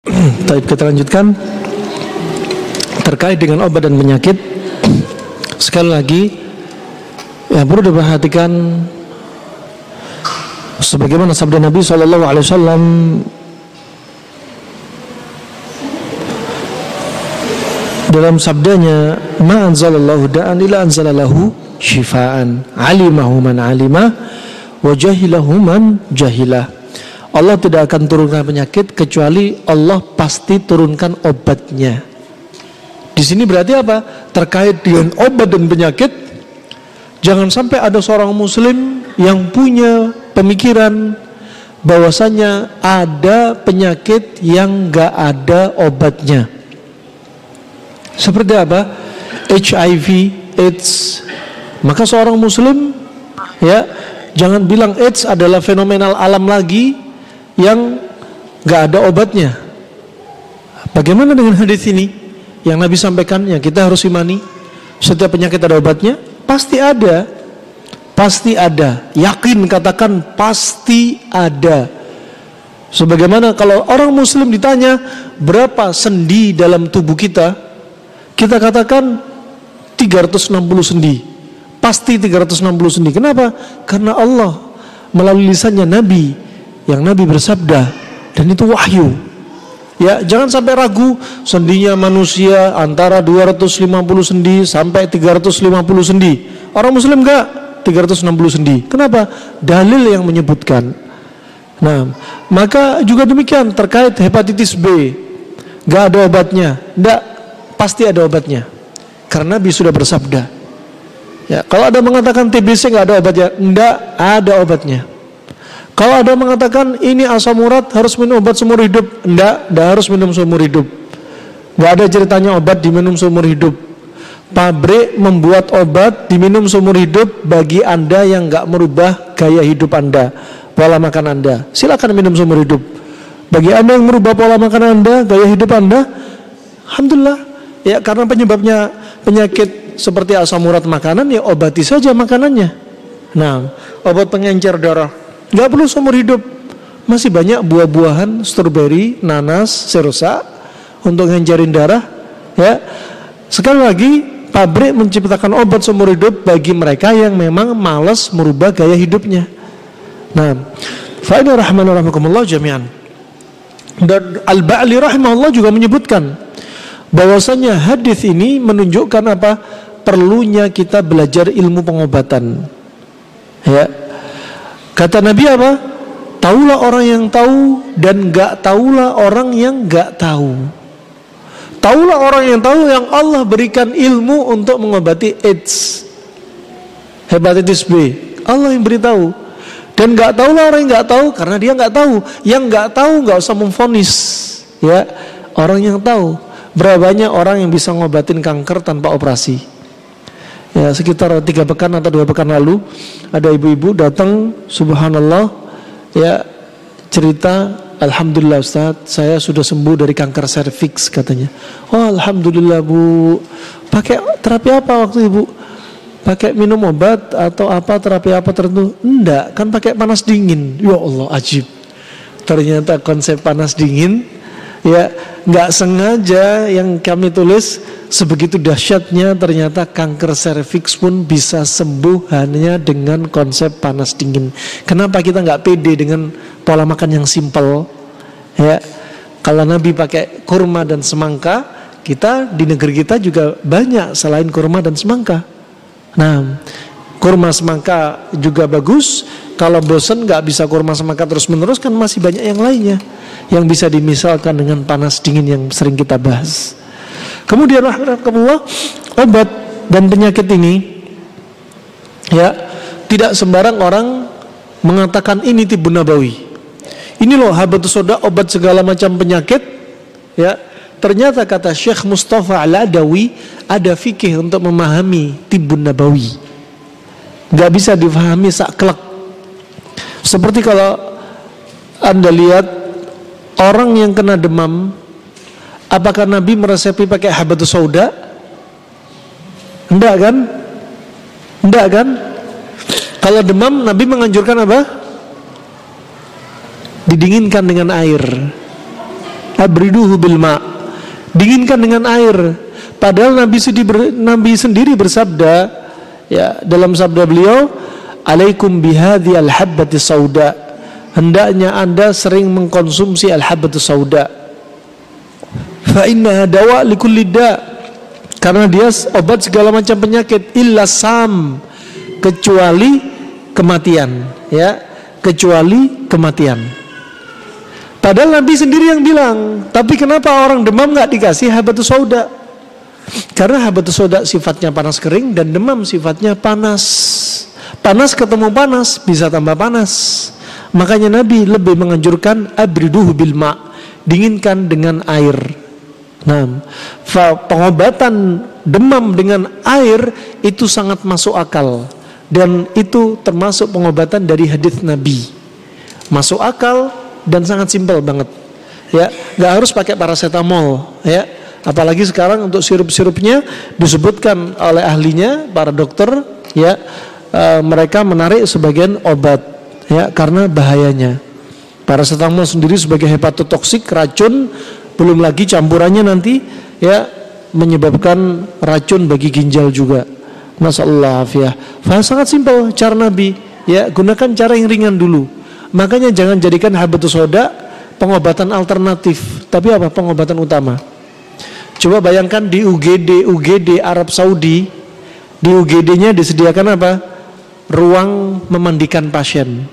Baik, kita lanjutkan terkait dengan obat dan penyakit. Sekali lagi, ya perlu diperhatikan sebagaimana sabda Nabi sallallahu alaihi wasallam dalam sabdanya ma anzalallahu da'an ila anzalalahu shifaan alimahu man alima wa jahilahu man jahilah Allah tidak akan turunkan penyakit kecuali Allah pasti turunkan obatnya. Di sini berarti apa? Terkait dengan obat dan penyakit, jangan sampai ada seorang muslim yang punya pemikiran bahwasanya ada penyakit yang gak ada obatnya. Seperti apa? HIV, AIDS. Maka seorang muslim ya, jangan bilang AIDS adalah fenomenal alam lagi yang gak ada obatnya. Bagaimana dengan hadis ini yang Nabi sampaikan yang kita harus imani? Setiap penyakit ada obatnya? Pasti ada. Pasti ada. Yakin katakan pasti ada. Sebagaimana kalau orang muslim ditanya berapa sendi dalam tubuh kita, kita katakan 360 sendi. Pasti 360 sendi. Kenapa? Karena Allah melalui lisannya Nabi yang Nabi bersabda dan itu wahyu. Ya, jangan sampai ragu sendinya manusia antara 250 sendi sampai 350 sendi. Orang muslim enggak 360 sendi. Kenapa? Dalil yang menyebutkan. Nah, maka juga demikian terkait hepatitis B. Enggak ada obatnya. Enggak, pasti ada obatnya. Karena Nabi sudah bersabda. Ya, kalau ada mengatakan TBC enggak ada obatnya, enggak ada obatnya. Kalau ada mengatakan ini asam urat harus minum obat seumur hidup, enggak, enggak harus minum seumur hidup. Enggak ada ceritanya obat diminum seumur hidup. Pabrik membuat obat diminum seumur hidup bagi Anda yang enggak merubah gaya hidup Anda, pola makan Anda. Silakan minum seumur hidup. Bagi Anda yang merubah pola makan Anda, gaya hidup Anda, alhamdulillah. Ya karena penyebabnya penyakit seperti asam urat makanan ya obati saja makanannya. Nah, obat pengencer darah nggak perlu seumur hidup. Masih banyak buah-buahan, stroberi, nanas, serosa untuk ngenjarin darah. Ya, sekali lagi pabrik menciptakan obat seumur hidup bagi mereka yang memang malas merubah gaya hidupnya. Nah, faedah rahman rahimakumullah jami'an. Dan Al-Ba'li rahimahullah juga menyebutkan bahwasanya hadis ini menunjukkan apa? Perlunya kita belajar ilmu pengobatan. Ya, Kata Nabi apa? Taulah orang yang tahu dan gak taulah orang yang gak tahu. Taulah orang yang tahu yang Allah berikan ilmu untuk mengobati AIDS, hepatitis B. Allah yang beritahu. Dan gak tahulah orang yang gak tahu karena dia gak tahu. Yang gak tahu gak usah memfonis. Ya, orang yang tahu. Berapa banyak orang yang bisa ngobatin kanker tanpa operasi? ya sekitar tiga pekan atau dua pekan lalu ada ibu-ibu datang subhanallah ya cerita Alhamdulillah Ustaz saya sudah sembuh dari kanker serviks katanya. Oh Alhamdulillah Bu. Pakai terapi apa waktu ibu pakai minum obat atau apa terapi apa tertentu? Enggak kan pakai panas dingin. Ya Allah ajib. Ternyata konsep panas dingin ya nggak sengaja yang kami tulis sebegitu dahsyatnya ternyata kanker serviks pun bisa sembuh hanya dengan konsep panas dingin. Kenapa kita nggak pede dengan pola makan yang simpel? Ya, kalau Nabi pakai kurma dan semangka, kita di negeri kita juga banyak selain kurma dan semangka. Nah, kurma semangka juga bagus. Kalau bosan nggak bisa kurma semangka terus menerus kan masih banyak yang lainnya yang bisa dimisalkan dengan panas dingin yang sering kita bahas. Kemudian rahmatullah obat dan penyakit ini ya tidak sembarang orang mengatakan ini tibu nabawi. Ini loh habatus soda obat segala macam penyakit ya ternyata kata Syekh Mustafa Al-Adawi ada fikih untuk memahami tibun nabawi nggak bisa difahami saklek seperti kalau anda lihat orang yang kena demam apakah Nabi meresepi pakai habatus sauda? Enggak kan? Enggak kan? Kalau demam Nabi menganjurkan apa? Didinginkan dengan air. Abriduhu bil ma. Dinginkan dengan air. Padahal Nabi sendiri, Nabi sendiri bersabda ya dalam sabda beliau alaikum bihadhi al-habbati sauda hendaknya anda sering mengkonsumsi al-habbati sauda. Fa inna dawa likulli karena dia obat segala macam penyakit illa sam kecuali kematian ya. Kecuali kematian. Padahal Nabi sendiri yang bilang tapi kenapa orang demam nggak dikasih habatus sauda? Karena habatus soda sifatnya panas kering dan demam sifatnya panas. Panas ketemu panas bisa tambah panas. Makanya Nabi lebih menganjurkan abriduhu bil ma, dinginkan dengan air. Nah, pengobatan demam dengan air itu sangat masuk akal dan itu termasuk pengobatan dari hadis Nabi. Masuk akal dan sangat simpel banget. Ya, nggak harus pakai paracetamol, ya. Apalagi sekarang untuk sirup-sirupnya disebutkan oleh ahlinya para dokter, ya, e, mereka menarik sebagian obat, ya, karena bahayanya. Paracetamol sendiri sebagai hepatotoksik racun belum lagi campurannya nanti ya menyebabkan racun bagi ginjal juga. Masallah ya. sangat simpel cara Nabi ya gunakan cara yang ringan dulu. Makanya jangan jadikan habatus soda pengobatan alternatif, tapi apa pengobatan utama. Coba bayangkan di UGD UGD Arab Saudi di UGD-nya disediakan apa? Ruang memandikan pasien.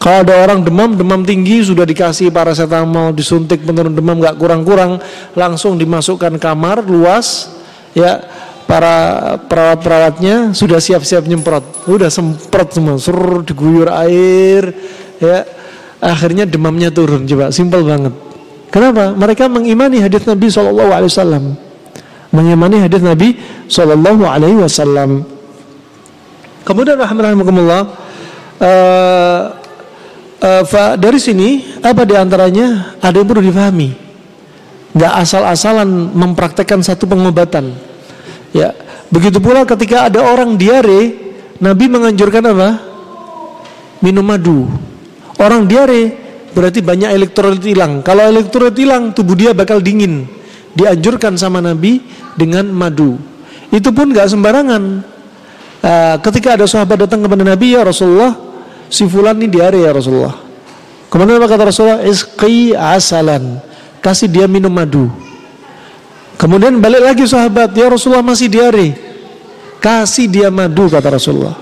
Kalau ada orang demam, demam tinggi sudah dikasih paracetamol, disuntik penurun demam nggak kurang-kurang, langsung dimasukkan kamar luas, ya para perawat-perawatnya sudah siap-siap nyemprot, sudah semprot semua, suruh diguyur air, ya akhirnya demamnya turun, coba simpel banget. Kenapa? Mereka mengimani hadis Nabi Wasallam, mengimani hadis Nabi Wasallam. Kemudian rahmatullah, uh, Uh, dari sini apa di antaranya ada yang perlu difahami. Gak asal-asalan mempraktekkan satu pengobatan. Ya, begitu pula ketika ada orang diare, Nabi menganjurkan apa? Minum madu. Orang diare berarti banyak elektrolit hilang. Kalau elektrolit hilang, tubuh dia bakal dingin. Dianjurkan sama Nabi dengan madu. Itu pun gak sembarangan. Uh, ketika ada sahabat datang kepada Nabi ya Rasulullah, si fulan ini diare ya Rasulullah. Kemudian apa kata Rasulullah? Isqi asalan. Kasih dia minum madu. Kemudian balik lagi sahabat, ya Rasulullah masih diare. Kasih dia madu kata Rasulullah.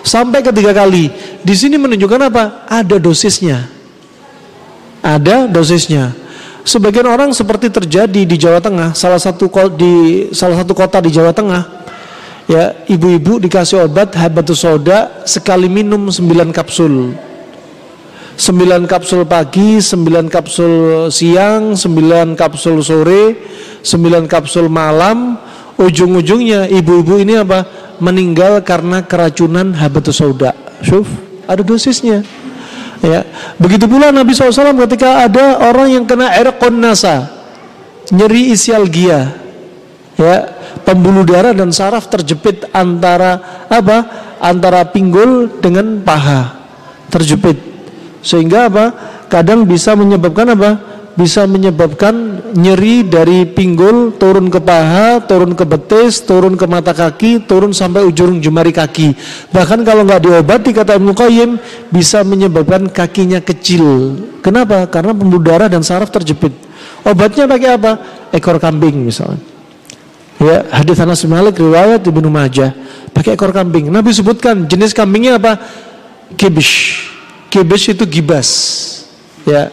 Sampai ketiga kali. Di sini menunjukkan apa? Ada dosisnya. Ada dosisnya. Sebagian orang seperti terjadi di Jawa Tengah, salah satu di salah satu kota di Jawa Tengah, ya ibu-ibu dikasih obat habatus soda sekali minum 9 kapsul. 9 kapsul pagi 9 kapsul siang 9 kapsul sore 9 kapsul malam. Ujung-ujungnya ibu-ibu ini apa? Meninggal karena keracunan habatus soda. Ada dosisnya. Ya begitu pula Nabi SAW ketika ada orang yang kena air nasa nyeri isialgia. Ya pembuluh darah dan saraf terjepit antara apa? Antara pinggul dengan paha. Terjepit. Sehingga apa? Kadang bisa menyebabkan apa? Bisa menyebabkan nyeri dari pinggul turun ke paha, turun ke betis, turun ke mata kaki, turun sampai ujung jemari kaki. Bahkan kalau nggak diobati kata Ibnu Qayyim bisa menyebabkan kakinya kecil. Kenapa? Karena pembuluh darah dan saraf terjepit. Obatnya pakai apa? Ekor kambing misalnya. Ya, hadis Anas bin Malik riwayat Ibnu Majah pakai ekor kambing. Nabi sebutkan jenis kambingnya apa? Kibish. Kibish itu gibas. Ya.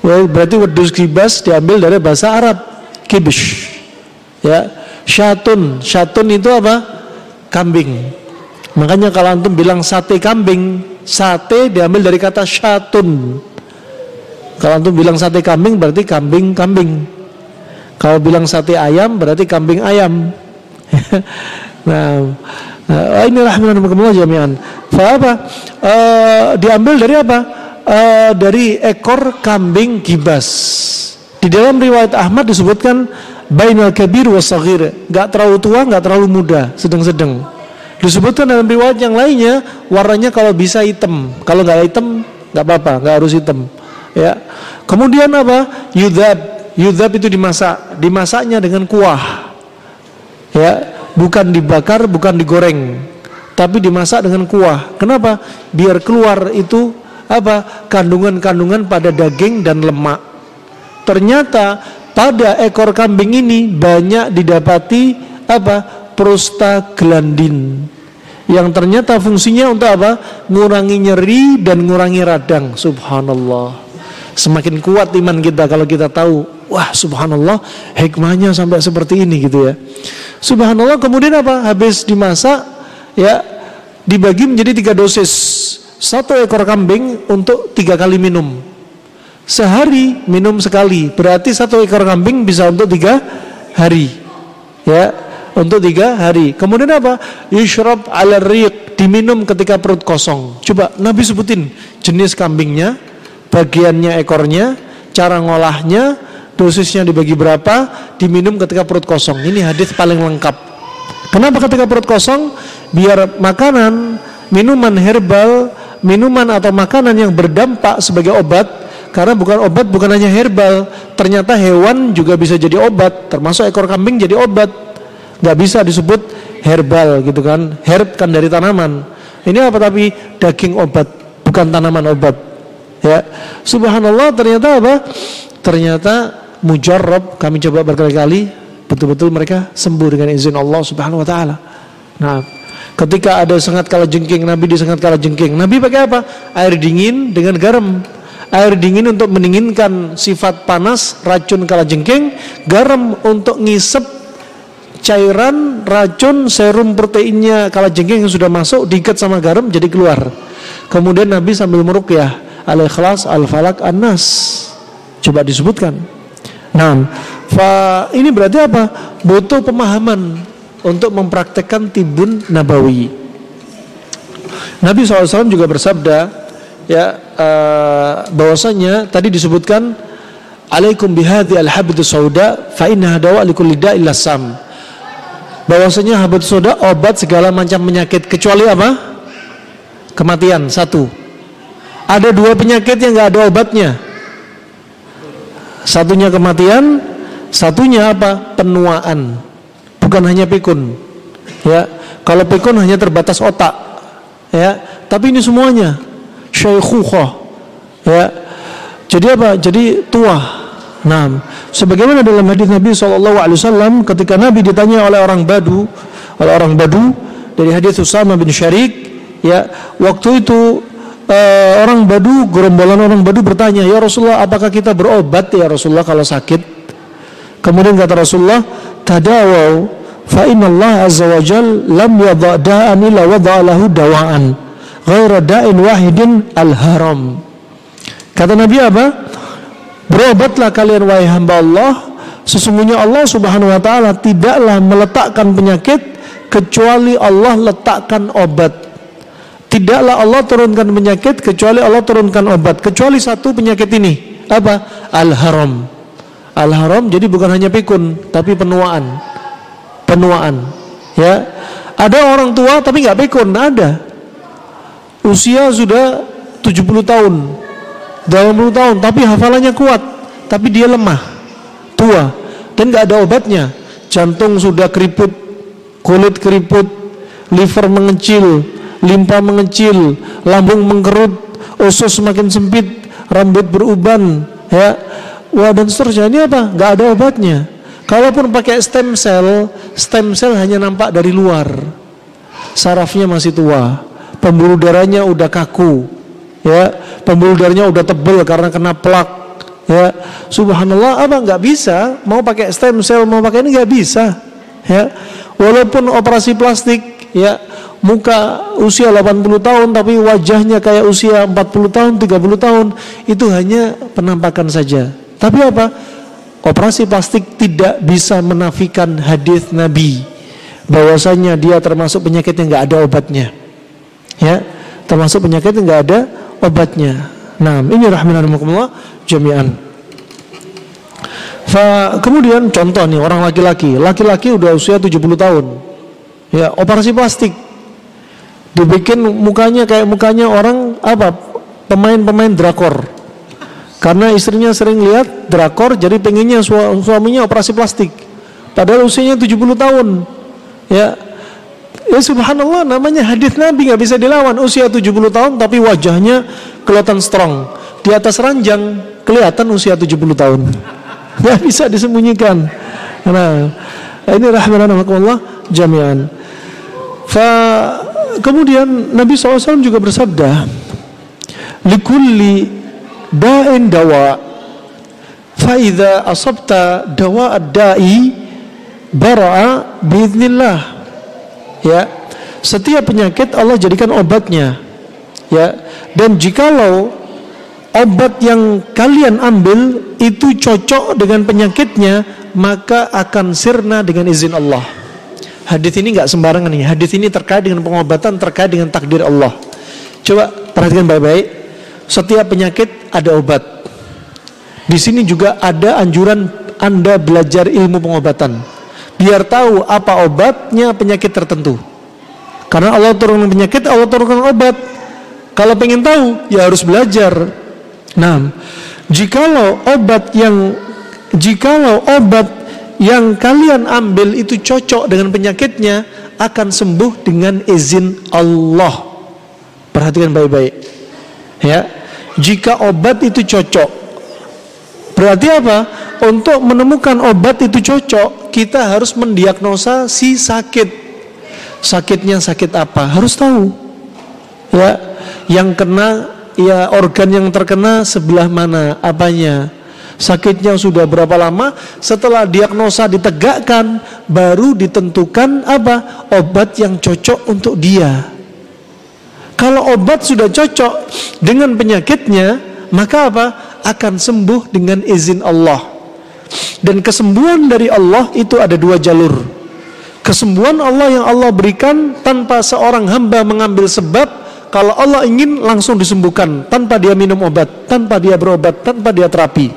Berarti wedus gibas diambil dari bahasa Arab. Kibish. Ya. Syatun. Syatun itu apa? Kambing. Makanya kalau antum bilang sate kambing, sate diambil dari kata syatun. Kalau antum bilang sate kambing berarti kambing-kambing. Kalau bilang sate ayam berarti kambing ayam. nah, uh, ini rahmatullah jami'an. Fa apa? Uh, diambil dari apa? Uh, dari ekor kambing gibas. Di dalam riwayat Ahmad disebutkan bainal kabir wa saghir, enggak terlalu tua, enggak terlalu muda, sedang-sedang. Disebutkan dalam riwayat yang lainnya warnanya kalau bisa hitam, kalau enggak hitam enggak apa-apa, enggak harus hitam. Ya. Kemudian apa? Yudab Yudhab itu dimasak, dimasaknya dengan kuah. Ya, bukan dibakar, bukan digoreng, tapi dimasak dengan kuah. Kenapa? Biar keluar itu apa? kandungan-kandungan pada daging dan lemak. Ternyata pada ekor kambing ini banyak didapati apa? prostaglandin yang ternyata fungsinya untuk apa? Ngurangi nyeri dan ngurangi radang. Subhanallah. Semakin kuat iman kita kalau kita tahu Wah subhanallah hikmahnya sampai seperti ini gitu ya. Subhanallah kemudian apa? Habis dimasak ya dibagi menjadi tiga dosis. Satu ekor kambing untuk tiga kali minum. sehari minum sekali berarti satu ekor kambing bisa untuk tiga hari ya untuk tiga hari kemudian apa yushrab ala riq diminum ketika perut kosong coba Nabi sebutin jenis kambingnya bagiannya ekornya cara ngolahnya dosisnya dibagi berapa diminum ketika perut kosong ini hadis paling lengkap kenapa ketika perut kosong biar makanan minuman herbal minuman atau makanan yang berdampak sebagai obat karena bukan obat bukan hanya herbal, ternyata hewan juga bisa jadi obat, termasuk ekor kambing jadi obat. Gak bisa disebut herbal gitu kan. Herb kan dari tanaman. Ini apa tapi daging obat, bukan tanaman obat. Ya. Subhanallah ternyata apa? Ternyata mujarab kami coba berkali-kali betul-betul mereka sembuh dengan izin Allah Subhanahu wa taala. Nah, ketika ada sengat kala jengking, Nabi disengat kala jengking. Nabi pakai apa? Air dingin dengan garam air dingin untuk mendinginkan sifat panas, racun kalajengking, garam untuk ngisep cairan racun serum proteinnya kalajengking yang sudah masuk diikat sama garam jadi keluar. Kemudian Nabi sambil meruqyah al-ikhlas al-falak an-nas. Coba disebutkan. Nah, fa ini berarti apa? Butuh pemahaman untuk mempraktekkan tibun nabawi. Nabi SAW juga bersabda, ya uh, bahwasanya tadi disebutkan alaikum bihadhi alhabdu sauda fa innaha dawa likulli da'il sam bahwasanya habat sauda obat segala macam penyakit kecuali apa kematian satu ada dua penyakit yang nggak ada obatnya. Satunya kematian satunya apa? Penuaan. Bukan hanya pikun. Ya kalau pikun hanya terbatas otak. Ya tapi ini semuanya. Syaikhukhah ya jadi apa? Jadi tua nah sebagaimana dalam hadis Nabi SAW ketika Nabi ditanya oleh orang Badu oleh orang Badu dari hadis Usama bin Syarik ya waktu itu uh, orang Badu gerombolan orang Badu bertanya ya Rasulullah apakah kita berobat ya Rasulullah kalau sakit kemudian kata Rasulullah tadawau fa Allah azza wa jal lam yadha da'an illa wada'a lahu dawa'an ghaira da'in wahidin al-haram. Kata Nabi apa? Berobatlah kalian wahai hamba Allah, sesungguhnya Allah Subhanahu wa taala tidaklah meletakkan penyakit kecuali Allah letakkan obat. Tidaklah Allah turunkan penyakit kecuali Allah turunkan obat. Kecuali satu penyakit ini. Apa? Al-haram. Al-haram jadi bukan hanya pikun, tapi penuaan. Penuaan. Ya. Ada orang tua tapi nggak pikun, ada usia sudah 70 tahun 80 tahun tapi hafalannya kuat tapi dia lemah tua dan gak ada obatnya jantung sudah keriput kulit keriput liver mengecil limpa mengecil lambung mengkerut usus semakin sempit rambut beruban ya. Wah dan seterusnya. Ini apa? Gak ada obatnya. Kalaupun pakai stem cell stem cell hanya nampak dari luar. Sarafnya masih tua. Pembuluh darahnya udah kaku ya. Pembuluh darahnya udah tebel karena kena plak ya. Subhanallah apa? Nggak bisa. Mau pakai stem cell mau pakai ini nggak bisa ya. Walaupun operasi plastik ya muka usia 80 tahun tapi wajahnya kayak usia 40 tahun 30 tahun itu hanya penampakan saja. Tapi apa? Operasi plastik tidak bisa menafikan hadis Nabi bahwasanya dia termasuk penyakit yang nggak ada obatnya. Ya termasuk penyakit yang nggak ada obatnya. Nah ini rahimahumullah jami'an. Fa, kemudian contoh nih orang laki-laki. Laki-laki udah usia 70 tahun. Ya operasi plastik dibikin mukanya kayak mukanya orang apa pemain-pemain drakor karena istrinya sering lihat drakor jadi pengennya suaminya operasi plastik padahal usianya 70 tahun ya Ya subhanallah namanya hadis Nabi nggak bisa dilawan usia 70 tahun tapi wajahnya kelihatan strong. Di atas ranjang kelihatan usia 70 tahun. Nggak bisa disembunyikan. Nah, ini rahmatullah jami'an. Fa kemudian Nabi SAW juga bersabda, "Likulli da'in dawa, fa idza asabta dawa ad-da'i bara'a biiznillah." ya setiap penyakit Allah jadikan obatnya ya dan jikalau obat yang kalian ambil itu cocok dengan penyakitnya maka akan sirna dengan izin Allah. Hadis ini nggak sembarangan nih. Hadis ini terkait dengan pengobatan, terkait dengan takdir Allah. Coba perhatikan baik-baik. Setiap penyakit ada obat. Di sini juga ada anjuran Anda belajar ilmu pengobatan. Biar tahu apa obatnya penyakit tertentu. Karena Allah turunkan penyakit, Allah turunkan obat. Kalau pengen tahu, ya harus belajar. Nah, jikalau obat yang jikalau obat yang kalian ambil itu cocok dengan penyakitnya akan sembuh dengan izin Allah. Perhatikan baik-baik. Ya. Jika obat itu cocok. Berarti apa? Untuk menemukan obat itu cocok, kita harus mendiagnosa si sakit. Sakitnya sakit apa? Harus tahu. Ya, yang kena ya organ yang terkena sebelah mana apanya sakitnya sudah berapa lama? Setelah diagnosa ditegakkan baru ditentukan apa? Obat yang cocok untuk dia. Kalau obat sudah cocok dengan penyakitnya maka apa? Akan sembuh dengan izin Allah. Dan kesembuhan dari Allah itu ada dua jalur. Kesembuhan Allah yang Allah berikan tanpa seorang hamba mengambil sebab kalau Allah ingin langsung disembuhkan tanpa dia minum obat, tanpa dia berobat, tanpa dia terapi.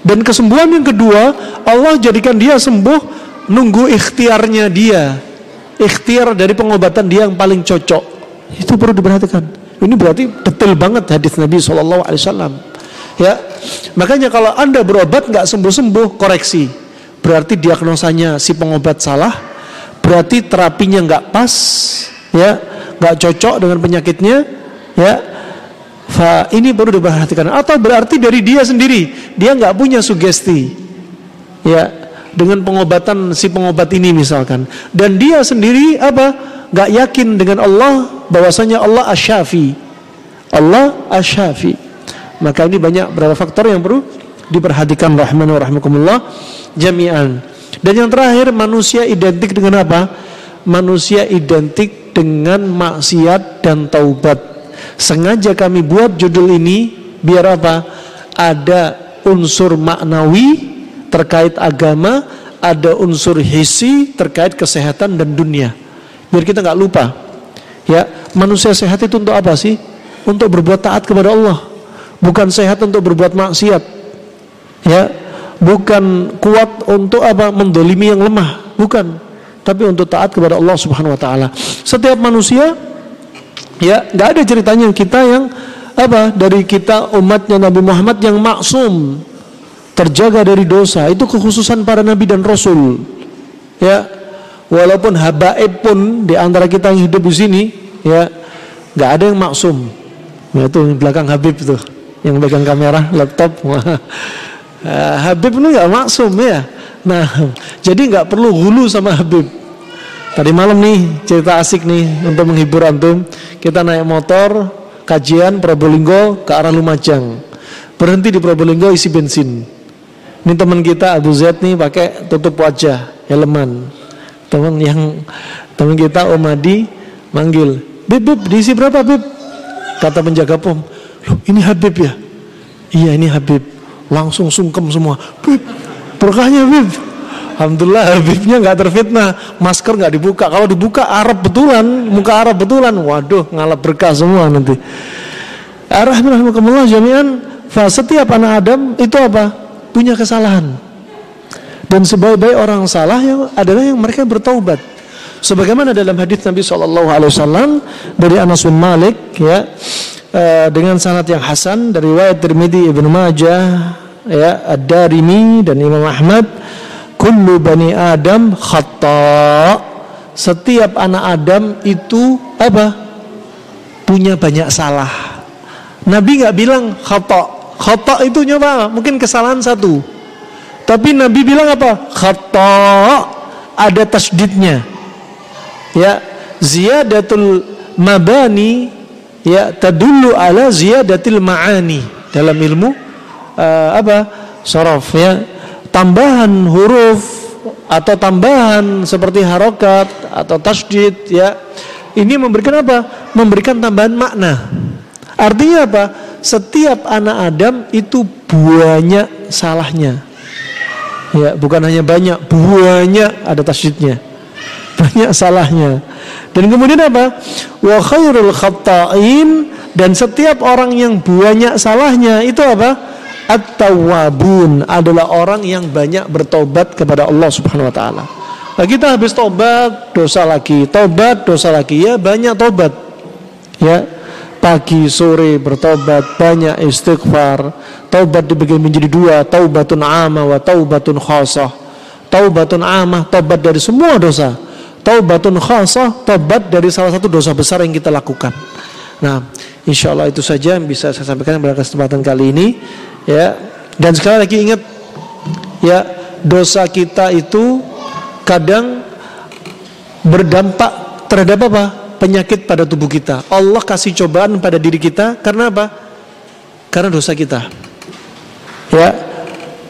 Dan kesembuhan yang kedua, Allah jadikan dia sembuh nunggu ikhtiarnya dia. Ikhtiar dari pengobatan dia yang paling cocok. Itu perlu diperhatikan. Ini berarti detail banget hadis Nabi saw. Ya, makanya kalau anda berobat nggak sembuh-sembuh, koreksi. Berarti diagnosanya si pengobat salah. Berarti terapinya nggak pas. Ya, nggak cocok dengan penyakitnya, ya, fa ini perlu diperhatikan. Atau berarti dari dia sendiri, dia nggak punya sugesti, ya, dengan pengobatan si pengobat ini misalkan, dan dia sendiri apa? nggak yakin dengan Allah bahwasanya Allah asyafi, Allah asyafi. Maka ini banyak beberapa faktor yang perlu diperhatikan rahman wa jami'an. Dan yang terakhir manusia identik dengan apa? Manusia identik dengan maksiat dan taubat. Sengaja kami buat judul ini biar apa? Ada unsur maknawi terkait agama, ada unsur hisi terkait kesehatan dan dunia. Biar kita nggak lupa. Ya, manusia sehat itu untuk apa sih? Untuk berbuat taat kepada Allah. Bukan sehat untuk berbuat maksiat. Ya, bukan kuat untuk apa? Mendolimi yang lemah. Bukan tapi untuk taat kepada Allah Subhanahu wa taala. Setiap manusia ya nggak ada ceritanya kita yang apa dari kita umatnya Nabi Muhammad yang maksum terjaga dari dosa. Itu kekhususan para nabi dan rasul. Ya walaupun habaib pun di antara kita yang hidup di sini ya nggak ada yang maksum. Ya itu yang belakang Habib tuh yang pegang kamera laptop. Wah Habib ini nggak maksum ya Nah, jadi nggak perlu hulu sama Habib. Tadi malam nih cerita asik nih untuk menghibur antum. Kita naik motor kajian Probolinggo ke arah Lumajang. Berhenti di Probolinggo isi bensin. Ini teman kita Abu Zaid nih pakai tutup wajah, helman. Teman yang teman kita Om Adi manggil, "Bib, Bib, diisi berapa, Bib?" Kata penjaga pom, "Loh, ini Habib ya?" "Iya, ini Habib." Langsung sungkem semua. "Bib, berkahnya Habib. Alhamdulillah Habibnya nggak terfitnah. Masker nggak dibuka. Kalau dibuka Arab betulan. Muka Arab betulan. Waduh ngalap berkah semua nanti. Arahmatullah jami'an setiap anak Adam itu apa? Punya kesalahan. Dan sebaik-baik orang salah yang adalah yang mereka bertaubat. Sebagaimana dalam hadis Nabi saw dari Anas bin Malik ya eh, dengan sanad yang hasan dari riwayat Tirmidzi Ibnu Majah ya Ad-Darimi dan Imam Ahmad kullu bani Adam khata. Setiap anak Adam itu apa? Punya banyak salah. Nabi nggak bilang khata. Khata itu nyoba mungkin kesalahan satu. Tapi Nabi bilang apa? Khata. Ada tasdidnya. Ya ziyadatul mabani ya tadullu ala ziyadatil ma'ani. Dalam ilmu uh, apa sorof ya tambahan huruf atau tambahan seperti harokat atau tasdid ya ini memberikan apa memberikan tambahan makna artinya apa setiap anak Adam itu banyak salahnya. Ya, bukan hanya banyak, banyak ada tasydidnya. Banyak salahnya. Dan kemudian apa? Wa khairul khata'in dan setiap orang yang banyak salahnya itu apa? At-tawwabun adalah orang yang banyak bertobat kepada Allah Subhanahu wa taala. Nah, kita habis tobat, dosa lagi, tobat, dosa lagi. Ya, banyak tobat. Ya. Pagi, sore bertobat, banyak istighfar. Taubat dibagi menjadi dua, taubatun amah wa taubatun khasah. Taubatun amah, taubat dari semua dosa taubatun khasah, taubat dari salah satu dosa besar yang kita lakukan. Nah, insya Allah itu saja yang bisa saya sampaikan pada kesempatan kali ini. Ya, dan sekali lagi ingat, ya dosa kita itu kadang berdampak terhadap apa? Penyakit pada tubuh kita. Allah kasih cobaan pada diri kita karena apa? Karena dosa kita. Ya,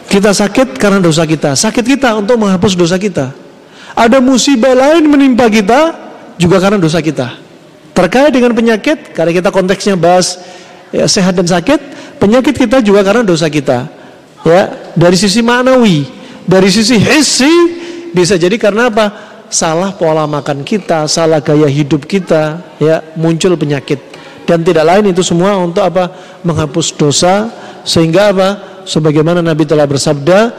kita sakit karena dosa kita. Sakit kita untuk menghapus dosa kita. Ada musibah lain menimpa kita juga karena dosa kita. Terkait dengan penyakit, karena kita konteksnya bahas ya, sehat dan sakit, penyakit kita juga karena dosa kita. Ya, dari sisi maknawi, dari sisi hissi bisa jadi karena apa? Salah pola makan kita, salah gaya hidup kita, ya muncul penyakit. Dan tidak lain itu semua untuk apa? Menghapus dosa sehingga apa? Sebagaimana Nabi telah bersabda,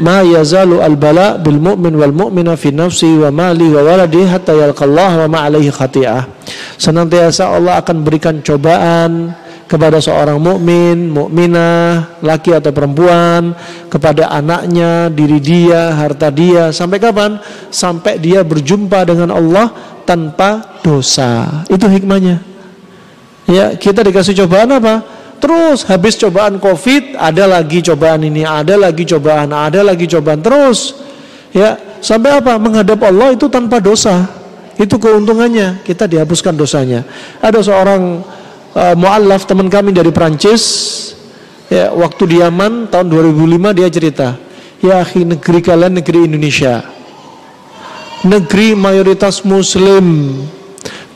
ma yazalu al bala bil mu'min wal mu'mina fi nafsi wa mali wa waladi hatta yalqallah wa ma alaihi khati'ah. Senantiasa Allah akan berikan cobaan kepada seorang mukmin, mukminah, laki atau perempuan, kepada anaknya, diri dia, harta dia, sampai kapan? Sampai dia berjumpa dengan Allah tanpa dosa. Itu hikmahnya. Ya, kita dikasih cobaan apa? Terus habis cobaan Covid, ada lagi cobaan ini, ada lagi cobaan, ada lagi cobaan terus. Ya, sampai apa? Menghadap Allah itu tanpa dosa. Itu keuntungannya, kita dihapuskan dosanya. Ada seorang uh, muallaf teman kami dari Prancis, ya, waktu di Yaman tahun 2005 dia cerita, "Ya, negeri kalian negeri Indonesia. Negeri mayoritas muslim,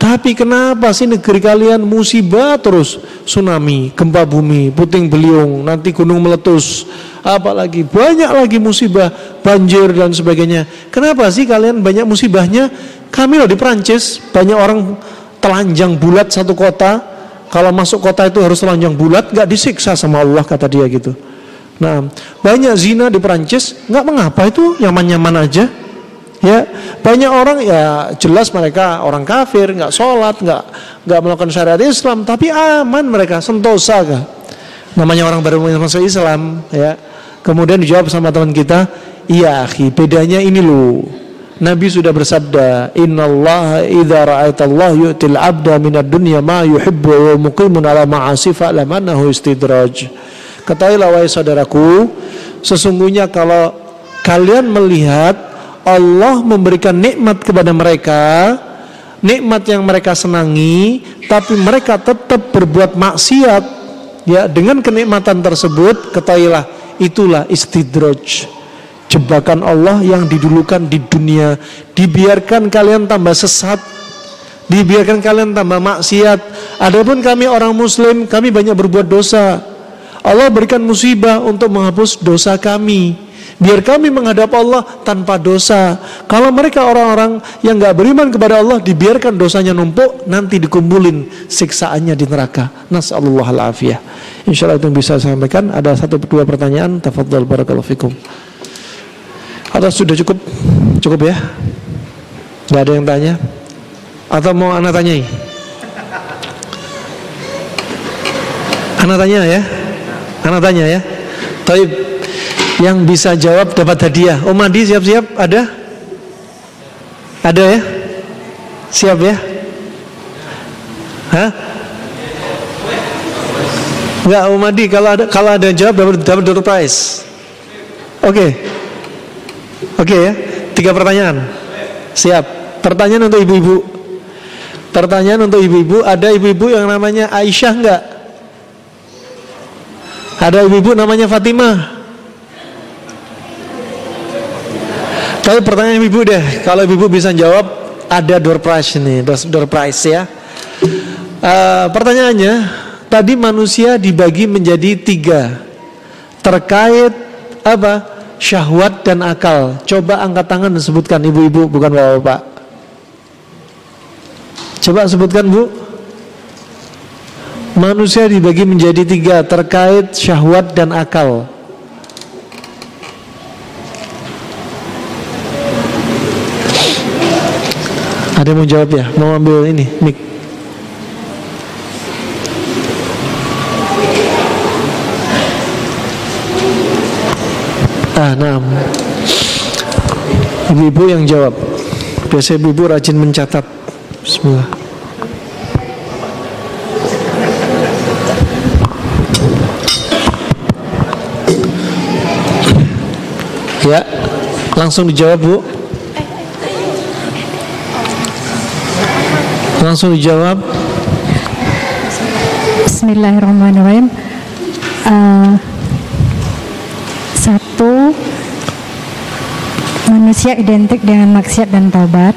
tapi kenapa sih negeri kalian musibah terus? Tsunami, gempa bumi, puting beliung, nanti gunung meletus, apalagi banyak lagi musibah, banjir dan sebagainya. Kenapa sih kalian banyak musibahnya? Kami loh di Prancis, banyak orang telanjang bulat satu kota. Kalau masuk kota itu harus telanjang bulat, gak disiksa sama Allah kata dia gitu. Nah, banyak zina di Prancis, nggak mengapa itu nyaman-nyaman aja. Ya, banyak orang ya jelas mereka orang kafir, nggak sholat, nggak nggak melakukan syariat Islam, tapi aman mereka, sentosa kah? Namanya orang baru masuk Islam, ya. Kemudian dijawab sama teman kita, iya bedanya ini loh. Nabi sudah bersabda, Inna Allah idha Allah yu'til abda minad dunya ma yuhibbu wa muqimun ala ma'asi fa'lamanahu istidraj. Ketahuilah wahai saudaraku, sesungguhnya kalau kalian melihat Allah memberikan nikmat kepada mereka, nikmat yang mereka senangi, tapi mereka tetap berbuat maksiat. Ya, dengan kenikmatan tersebut, ketahuilah itulah istidraj. Jebakan Allah yang didulukan di dunia, dibiarkan kalian tambah sesat, dibiarkan kalian tambah maksiat. Adapun kami orang muslim, kami banyak berbuat dosa. Allah berikan musibah untuk menghapus dosa kami. Biar kami menghadap Allah tanpa dosa. Kalau mereka orang-orang yang gak beriman kepada Allah, dibiarkan dosanya numpuk, nanti dikumpulin siksaannya di neraka. Nasallallahu alafiyah. Insya Allah itu bisa saya sampaikan. Ada satu dua pertanyaan. Tafadhol barakallahu fikum. Atau sudah cukup? Cukup ya? Gak ada yang tanya? Atau mau anak tanyai? Anak tanya ya? Anak tanya ya? Taib yang bisa jawab dapat hadiah. Om Adi siap-siap? Ada? Ada ya? Siap ya? Hah? Enggak, Om Adi kalau ada kalau ada jawab dapat dapat door prize. Oke. Okay. Oke okay, ya. Tiga pertanyaan. Siap. Pertanyaan untuk ibu-ibu. Pertanyaan untuk ibu-ibu, ada ibu-ibu yang namanya Aisyah enggak? Ada ibu-ibu namanya Fatimah? Tapi pertanyaan ibu deh, kalau ibu bisa jawab ada door prize ini, door prize ya. Uh, pertanyaannya, tadi manusia dibagi menjadi tiga terkait apa syahwat dan akal. Coba angkat tangan dan sebutkan ibu-ibu bukan bapak-bapak. Coba sebutkan bu. Manusia dibagi menjadi tiga terkait syahwat dan akal. Ada yang mau jawab ya? Mau ambil ini, mic. Ah, nah. Ibu-ibu yang jawab. Biasa ibu-ibu rajin mencatat. Bismillah. Ya, langsung dijawab Bu. Langsung dijawab. Bismillahirrahmanirrahim. Uh, satu, manusia identik dengan maksiat dan taubat.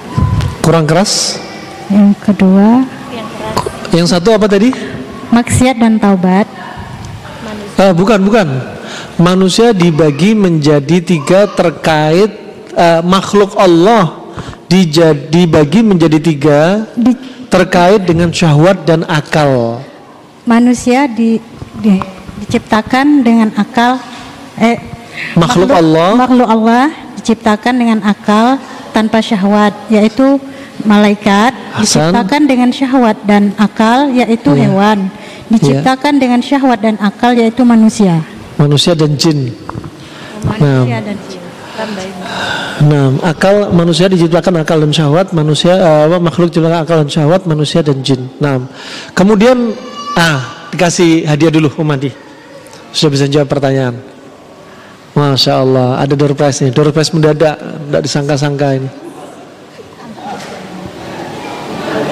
Kurang keras. Yang kedua, yang satu apa tadi? Maksiat dan taubat. Ah, bukan, bukan. Manusia dibagi menjadi tiga terkait uh, makhluk Allah dibagi menjadi tiga di, terkait dengan syahwat dan akal. Manusia di, di, diciptakan dengan akal eh makhluk, Allah makhluk Allah diciptakan dengan akal tanpa syahwat yaitu malaikat Hasan. diciptakan dengan syahwat dan akal yaitu ya. hewan diciptakan ya. dengan syahwat dan akal yaitu manusia manusia dan jin manusia nah. dan jin Nah, akal manusia diciptakan akal dan syahwat, manusia uh, makhluk diciptakan akal dan syahwat, manusia dan jin. Nah, kemudian ah dikasih hadiah dulu Umadi. Sudah bisa jawab pertanyaan. Masya Allah, ada door prize nih, door prize mendadak, tidak disangka-sangka ini.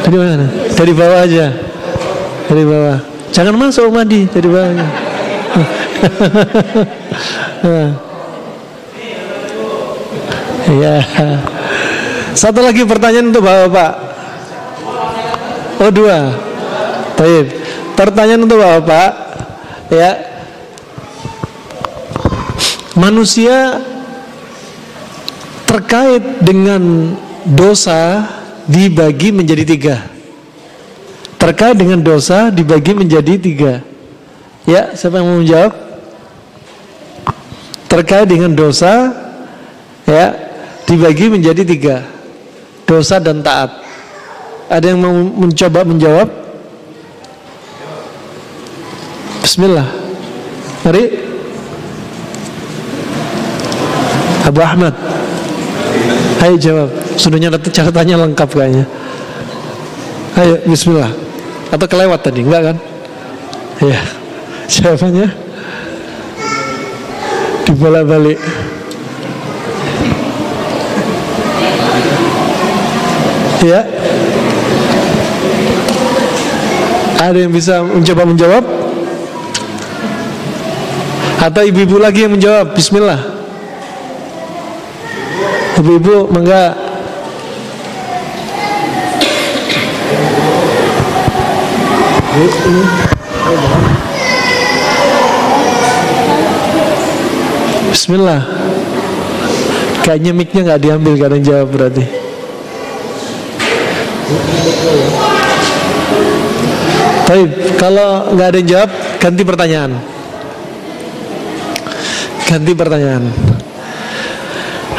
Dari mana? Dari bawah aja, dari bawah. Jangan masuk Madi, dari bawahnya. Ya. Satu lagi pertanyaan untuk bapak-bapak. Oh dua. Baik. Pertanyaan untuk bapak-bapak. Ya, manusia terkait dengan dosa dibagi menjadi tiga. Terkait dengan dosa dibagi menjadi tiga. Ya siapa yang mau menjawab? Terkait dengan dosa ya dibagi menjadi tiga. Dosa dan taat. Ada yang mau mencoba menjawab? Bismillah. Mari Abu Ahmad. Ayo jawab. Sudah nyatet catatannya lengkap kayaknya. Ayo bismillah. Atau kelewat tadi enggak kan? Ya Jawabannya? Dibolak balik Ya Ada yang bisa mencoba menjawab Atau ibu-ibu lagi yang menjawab? Bismillah Ibu-ibu mangga Bismillah Kayaknya mic-nya nggak diambil kadang jawab berarti Baik, kalau nggak ada yang jawab, ganti pertanyaan. Ganti pertanyaan.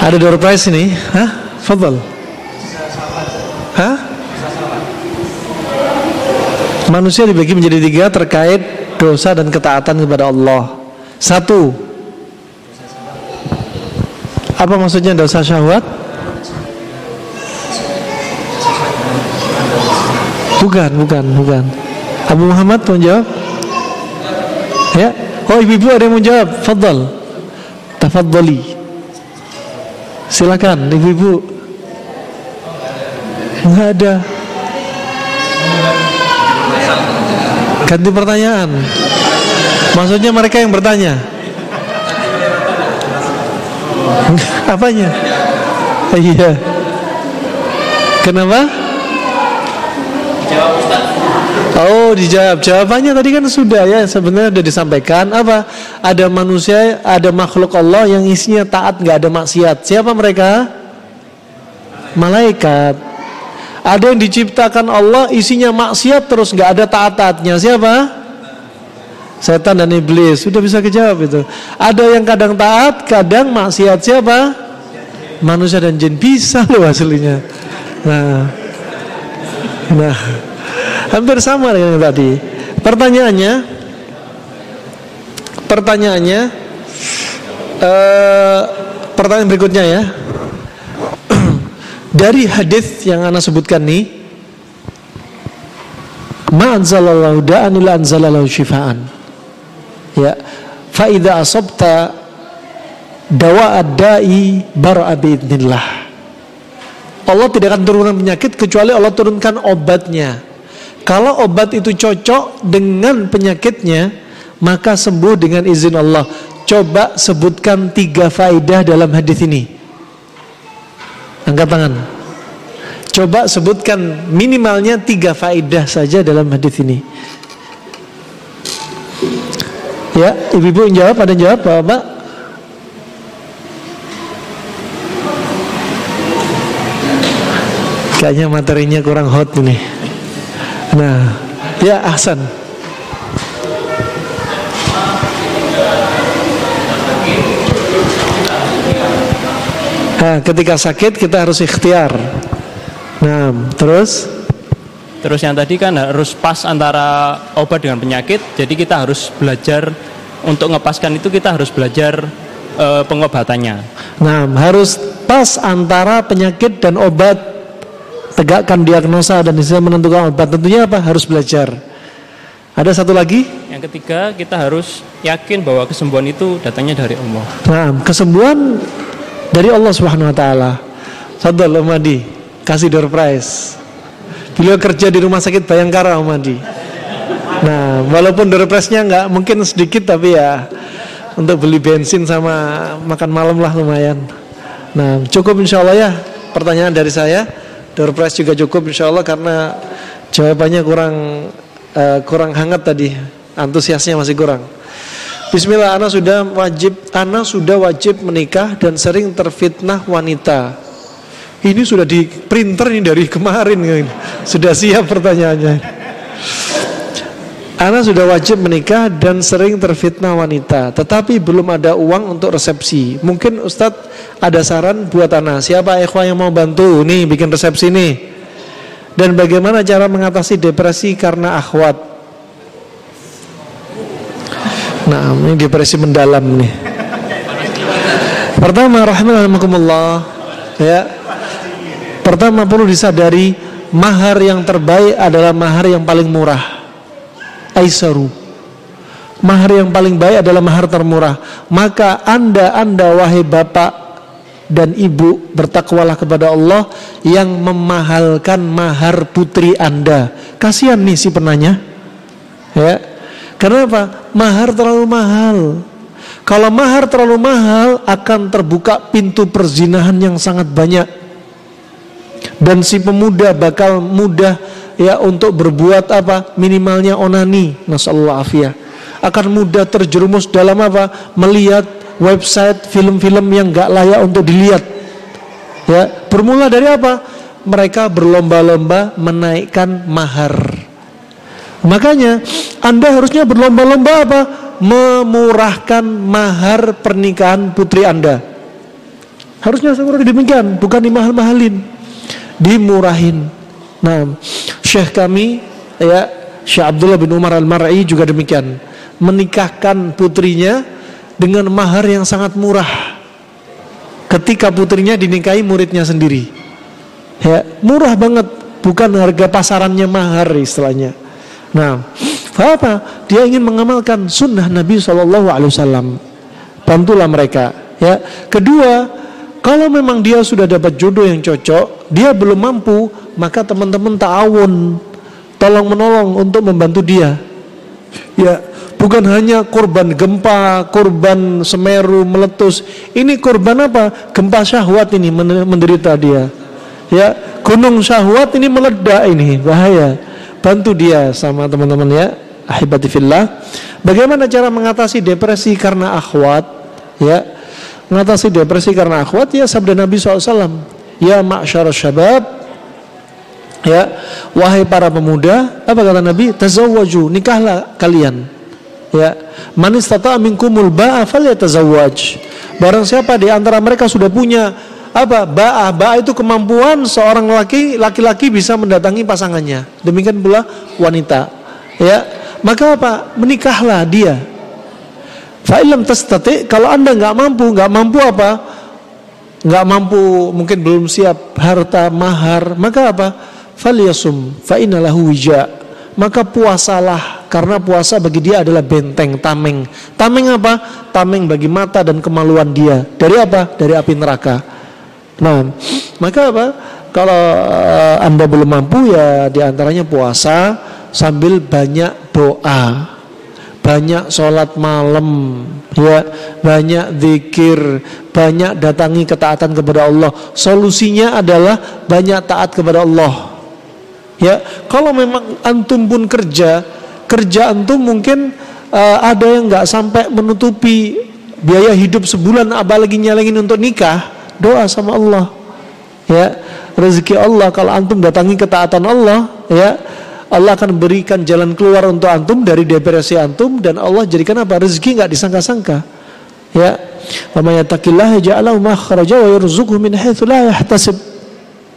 Ada door prize ini? Hah? Fadal. Hah? Manusia dibagi menjadi tiga terkait dosa dan ketaatan kepada Allah. Satu. Apa maksudnya dosa syahwat? Bukan, bukan, bukan. Abu Muhammad mau jawab? Ya. Oh, ibu-ibu ada yang mau jawab? Fadal. Tafadhali. Silakan ibu-ibu. Enggak ada. Ganti pertanyaan. Maksudnya mereka yang bertanya. Apanya? Iya. Kenapa? Oh dijawab. Jawabannya tadi kan sudah ya. Sebenarnya sudah disampaikan. Apa? Ada manusia Ada makhluk Allah yang isinya taat nggak ada maksiat. Siapa mereka? Malaikat. Ada yang diciptakan Allah Isinya maksiat terus nggak ada taat-taatnya. Siapa? Setan dan iblis. Sudah bisa kejawab itu. Ada yang kadang taat Kadang maksiat. Siapa? Manusia dan jin. Bisa loh aslinya. Nah. Nah Hampir sama dengan yang tadi. Pertanyaannya, pertanyaannya, uh, pertanyaan berikutnya ya. Dari hadis yang anda sebutkan nih, ma anzalallahu da'an ila anzalallahu shifaan. Ya, fa idza asabta dawa ad-da'i bar'a Allah tidak akan turunkan penyakit kecuali Allah turunkan obatnya. Kalau obat itu cocok dengan penyakitnya, maka sembuh dengan izin Allah. Coba sebutkan tiga faidah dalam hadis ini. Angkat tangan. Coba sebutkan minimalnya tiga faidah saja dalam hadis ini. Ya, ibu-ibu yang jawab, ada yang jawab, Bapak? Kayaknya materinya kurang hot ini. Nah, ya Ahsan. Nah, ketika sakit kita harus ikhtiar. Nah, terus Terus yang tadi kan harus pas antara obat dengan penyakit. Jadi kita harus belajar untuk ngepaskan itu kita harus belajar e, pengobatannya. Nah, harus pas antara penyakit dan obat tegakkan diagnosa dan bisa menentukan obat. Tentunya apa? Harus belajar. Ada satu lagi? Yang ketiga, kita harus yakin bahwa kesembuhan itu datangnya dari Allah. Nah, kesembuhan dari Allah Subhanahu wa taala. Madi, kasih door prize. Beliau kerja di rumah sakit Bayangkara Madi. Nah, walaupun door prize-nya nggak mungkin sedikit tapi ya untuk beli bensin sama makan malam lah lumayan. Nah, cukup insya Allah ya pertanyaan dari saya. Door prize juga cukup insya Allah karena jawabannya kurang uh, kurang hangat tadi, antusiasnya masih kurang. Bismillah, Ana sudah wajib, Ana sudah wajib menikah dan sering terfitnah wanita. Ini sudah di printer ini dari kemarin, sudah siap pertanyaannya. Ana sudah wajib menikah dan sering terfitnah wanita, tetapi belum ada uang untuk resepsi. Mungkin Ustadz ada saran buat Ana. Siapa ikhwah yang mau bantu nih bikin resepsi nih? Dan bagaimana cara mengatasi depresi karena akhwat? Nah, ini depresi mendalam nih. Pertama, rahmatullah ya. Pertama perlu disadari mahar yang terbaik adalah mahar yang paling murah aisaru. Mahar yang paling baik adalah mahar termurah. Maka anda, anda wahai bapak dan ibu bertakwalah kepada Allah yang memahalkan mahar putri anda. Kasihan nih si penanya. Ya. Kenapa? Mahar terlalu mahal. Kalau mahar terlalu mahal akan terbuka pintu perzinahan yang sangat banyak. Dan si pemuda bakal mudah ya untuk berbuat apa? Minimalnya onani nasallahu afiyah akan mudah terjerumus dalam apa? Melihat website film-film yang gak layak untuk dilihat. Ya bermula dari apa? Mereka berlomba-lomba menaikkan mahar. Makanya anda harusnya berlomba-lomba apa? Memurahkan mahar pernikahan putri anda. Harusnya seperti demikian bukan dimahal-mahalin dimurahin nah Syekh kami ya Syekh Abdullah bin Umar Al-Mar'i juga demikian. Menikahkan putrinya dengan mahar yang sangat murah. Ketika putrinya dinikahi muridnya sendiri. Ya murah banget. Bukan harga pasarannya mahar istilahnya. Nah apa? Dia ingin mengamalkan sunnah Nabi Shallallahu Alaihi Wasallam. Bantulah mereka ya. Kedua kalau memang dia sudah dapat jodoh yang cocok dia belum mampu maka teman-teman ta'awun. Tolong menolong untuk membantu dia. Ya bukan hanya korban gempa korban semeru meletus. Ini korban apa? Gempa syahwat ini menderita dia. Ya gunung syahwat ini meledak ini. Bahaya. Bantu dia sama teman-teman ya. Ahibati fillah. Bagaimana cara mengatasi depresi karena akhwat? Ya mengatasi depresi karena akhwat ya sabda Nabi SAW ya ma'syar syabab ya wahai para pemuda apa kata Nabi? Tazawwaju nikahlah kalian ya. Man istata minkumul ba'a falyatazawwaj. Barang siapa di antara mereka sudah punya apa ba'ah ba'ah itu kemampuan seorang laki laki-laki bisa mendatangi pasangannya. Demikian pula wanita ya. Maka apa? Menikahlah dia fa'ilam tastati kalau anda nggak mampu nggak mampu apa? Nggak mampu mungkin belum siap harta mahar maka apa? Falyasum fa'inalahu wija. Maka puasalah karena puasa bagi dia adalah benteng tameng. Tameng apa? Tameng bagi mata dan kemaluan dia. Dari apa? Dari api neraka. Nah, maka apa? Kalau uh, Anda belum mampu ya di antaranya puasa sambil banyak doa, banyak sholat malam, ya, banyak zikir, banyak datangi ketaatan kepada Allah. Solusinya adalah banyak taat kepada Allah. Ya, kalau memang antum pun kerja, kerja antum mungkin uh, ada yang nggak sampai menutupi biaya hidup sebulan, apalagi nyalengin untuk nikah doa sama Allah ya rezeki Allah kalau antum datangi ketaatan Allah ya Allah akan berikan jalan keluar untuk antum dari depresi antum dan Allah jadikan apa? Rezeki nggak disangka-sangka. Ya. Wa may yattaqillaha ja'alahu makhraja wa yarzuqhu min haitsu la yahtasib.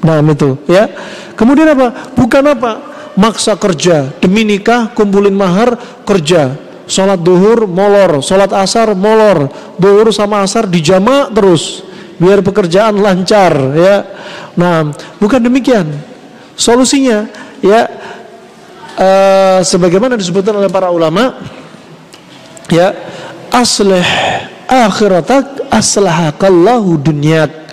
Nah itu ya. Kemudian apa? Bukan apa? Maksa kerja. Demi nikah kumpulin mahar kerja. Sholat duhur molor. Sholat asar molor. Duhur sama asar dijamak terus. Biar pekerjaan lancar ya. Nah, bukan demikian. Solusinya ya uh, sebagaimana disebutkan oleh para ulama ya aslih akhiratak aslahakallahu dunyak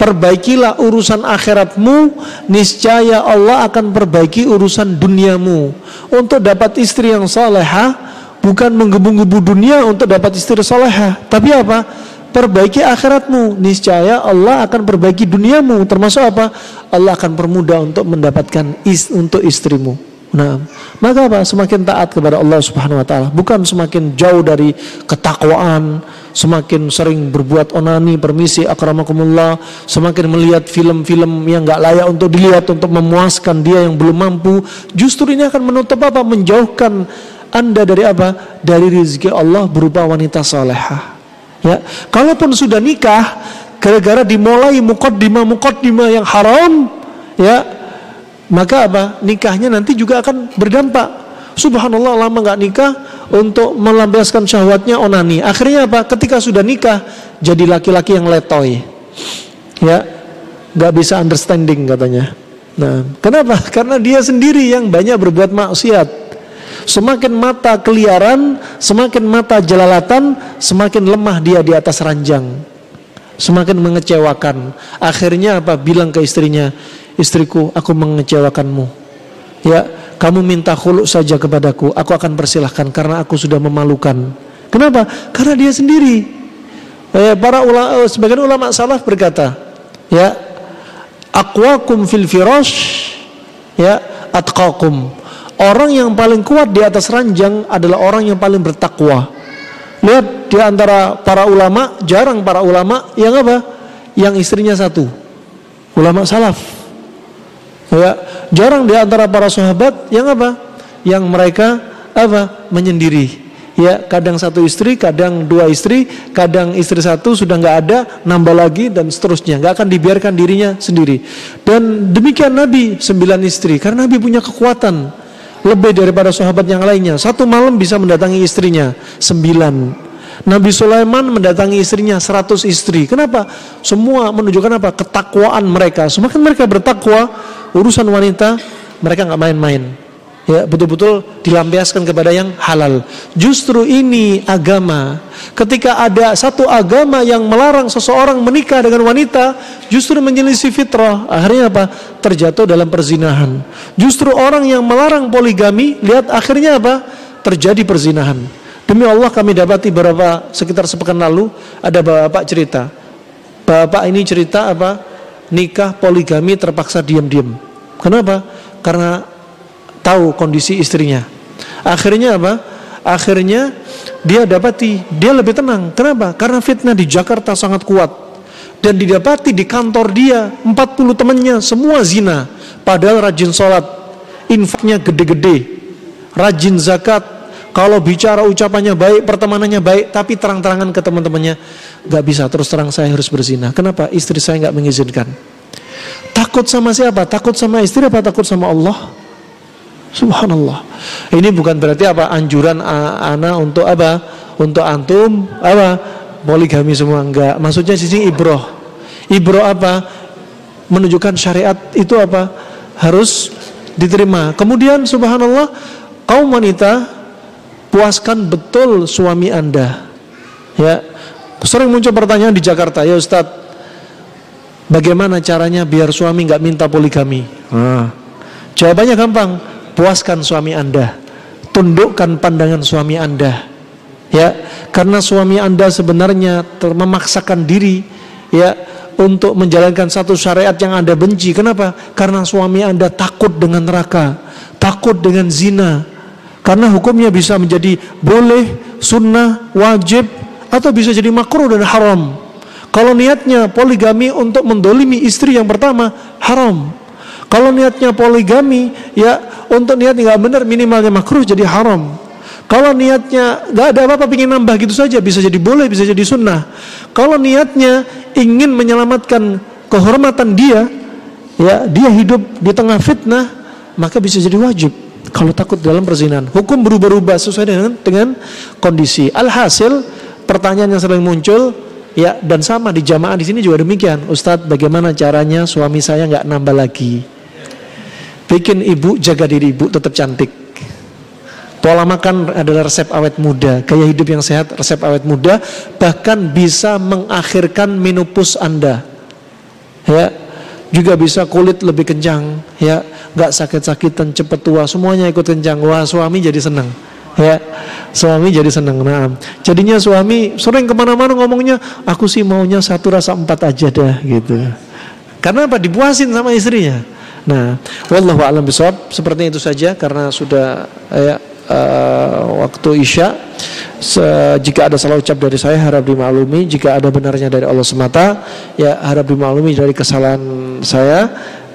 Perbaikilah urusan akhiratmu Niscaya Allah akan perbaiki urusan duniamu. Untuk dapat istri yang salehah Bukan menggebu-gebu dunia untuk dapat istri salehah. Tapi apa? perbaiki akhiratmu niscaya Allah akan perbaiki duniamu. Termasuk apa? Allah akan permudah untuk mendapatkan is untuk istrimu nah maka apa? Semakin taat kepada Allah Subhanahu wa taala. Bukan semakin jauh dari ketakwaan semakin sering berbuat onani permisi akramakumullah semakin melihat film-film yang nggak layak untuk dilihat untuk memuaskan dia yang belum mampu. Justru ini akan menutup apa? Menjauhkan anda dari apa? Dari rezeki Allah berupa wanita salehah. Ya, kalaupun sudah nikah gara-gara dimulai mukaddimah mukaddimah yang haram, ya, maka apa? Nikahnya nanti juga akan berdampak. Subhanallah lama nggak nikah untuk melampiaskan syahwatnya onani. Akhirnya apa? Ketika sudah nikah jadi laki-laki yang letoy. Ya, nggak bisa understanding katanya. Nah, kenapa? Karena dia sendiri yang banyak berbuat maksiat. Semakin mata keliaran, semakin mata jelalatan, semakin lemah dia di atas ranjang. Semakin mengecewakan. Akhirnya apa? Bilang ke istrinya, istriku, aku mengecewakanmu. Ya, kamu minta khuluk saja kepadaku, aku akan persilahkan karena aku sudah memalukan. Kenapa? Karena dia sendiri. Eh, para ulama, eh, sebagian ulama salaf berkata, ya, aqwakum fil firash, ya, atqakum. Orang yang paling kuat di atas ranjang adalah orang yang paling bertakwa. Lihat di antara para ulama, jarang para ulama yang apa? Yang istrinya satu. Ulama salaf. Ya, jarang di antara para sahabat yang apa? Yang mereka apa? Menyendiri. Ya, kadang satu istri, kadang dua istri, kadang istri satu sudah nggak ada, nambah lagi dan seterusnya. Nggak akan dibiarkan dirinya sendiri. Dan demikian Nabi sembilan istri, karena Nabi punya kekuatan lebih daripada sahabat yang lainnya. Satu malam bisa mendatangi istrinya sembilan. Nabi Sulaiman mendatangi istrinya seratus istri. Kenapa? Semua menunjukkan apa? Ketakwaan mereka. Semakin mereka bertakwa, urusan wanita mereka nggak main-main ya betul-betul dilampiaskan kepada yang halal. Justru ini agama. Ketika ada satu agama yang melarang seseorang menikah dengan wanita, justru menyelisih fitrah. Akhirnya apa? Terjatuh dalam perzinahan. Justru orang yang melarang poligami, lihat akhirnya apa? Terjadi perzinahan. Demi Allah kami dapati beberapa sekitar sepekan lalu ada bapak cerita. Bapak ini cerita apa? Nikah poligami terpaksa diam-diam. Kenapa? Karena tahu kondisi istrinya. Akhirnya apa? Akhirnya dia dapati dia lebih tenang. Kenapa? Karena fitnah di Jakarta sangat kuat. Dan didapati di kantor dia 40 temannya semua zina. Padahal rajin sholat infaknya gede-gede. Rajin zakat kalau bicara ucapannya baik pertemanannya baik tapi terang-terangan ke teman-temannya nggak bisa terus terang saya harus berzina. Kenapa? Istri saya nggak mengizinkan. Takut sama siapa? Takut sama istri apa? Takut sama Allah Subhanallah. Ini bukan berarti apa anjuran anak untuk apa? Untuk antum apa? Poligami semua enggak. Maksudnya sisi ibroh. Ibroh apa? Menunjukkan syariat itu apa? Harus diterima. Kemudian subhanallah kaum wanita puaskan betul suami Anda. Ya. Sering muncul pertanyaan di Jakarta, ya Ustadz, bagaimana caranya biar suami nggak minta poligami? Nah, jawabannya gampang puaskan suami Anda, tundukkan pandangan suami Anda. Ya, karena suami Anda sebenarnya memaksakan diri ya untuk menjalankan satu syariat yang Anda benci. Kenapa? Karena suami Anda takut dengan neraka, takut dengan zina. Karena hukumnya bisa menjadi boleh, sunnah, wajib, atau bisa jadi makruh dan haram. Kalau niatnya poligami untuk mendolimi istri yang pertama, haram. Kalau niatnya poligami, ya untuk niat nggak benar minimalnya makruh jadi haram. Kalau niatnya nggak ada apa-apa ingin nambah gitu saja bisa jadi boleh bisa jadi sunnah. Kalau niatnya ingin menyelamatkan kehormatan dia, ya dia hidup di tengah fitnah maka bisa jadi wajib. Kalau takut dalam perzinahan, hukum berubah-ubah sesuai dengan dengan kondisi. Alhasil pertanyaan yang sering muncul ya dan sama di jamaah di sini juga demikian. Ustadz bagaimana caranya suami saya nggak nambah lagi? Bikin ibu jaga diri ibu tetap cantik. Pola makan adalah resep awet muda, gaya hidup yang sehat resep awet muda, bahkan bisa mengakhirkan menopause Anda. Ya, juga bisa kulit lebih kencang, ya, nggak sakit-sakitan, cepet tua, semuanya ikut kencang. Wah, suami jadi senang ya suami jadi senang nah jadinya suami sering ke mana-mana ngomongnya aku sih maunya satu rasa empat aja dah gitu. Karena apa? Dipuasin sama istrinya Nah, wallahu a'lam bishawab. Seperti itu saja karena sudah ya, uh, waktu Isya. Se jika ada salah ucap dari saya harap dimaklumi, jika ada benarnya dari Allah semata, ya harap dimaklumi dari kesalahan saya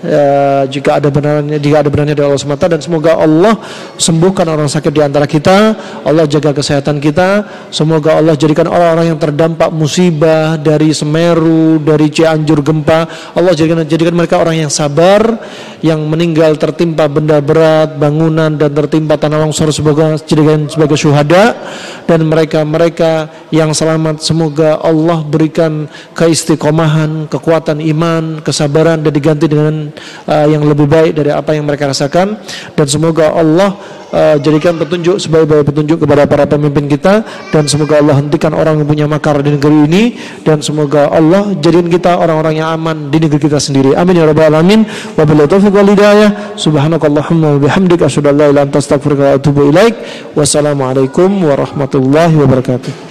ya, jika ada benarnya jika ada benarnya dari Allah semata dan semoga Allah sembuhkan orang sakit di antara kita Allah jaga kesehatan kita semoga Allah jadikan orang-orang yang terdampak musibah dari Semeru dari Cianjur gempa Allah jadikan jadikan mereka orang yang sabar yang meninggal tertimpa benda berat bangunan dan tertimpa tanah longsor semoga jadikan sebagai syuhada dan mereka-mereka yang selamat semoga Allah berikan keistiqomahan kekuatan iman kesabaran dan diganti dengan uh, yang lebih baik dari apa yang mereka rasakan. Dan semoga Allah uh, jadikan petunjuk sebaik-baik petunjuk kepada para pemimpin kita. Dan semoga Allah hentikan orang yang punya makar di negeri ini. Dan semoga Allah jadikan kita orang-orang yang aman di negeri kita sendiri. Amin ya rabbal alamin. Wabillahi taufiq wal hidayah. Subhanakallahumma wa bihamdika asyhadu an la ilaha illa anta astaghfiruka wa atubu ilaik. Wassalamualaikum warahmatullahi wabarakatuh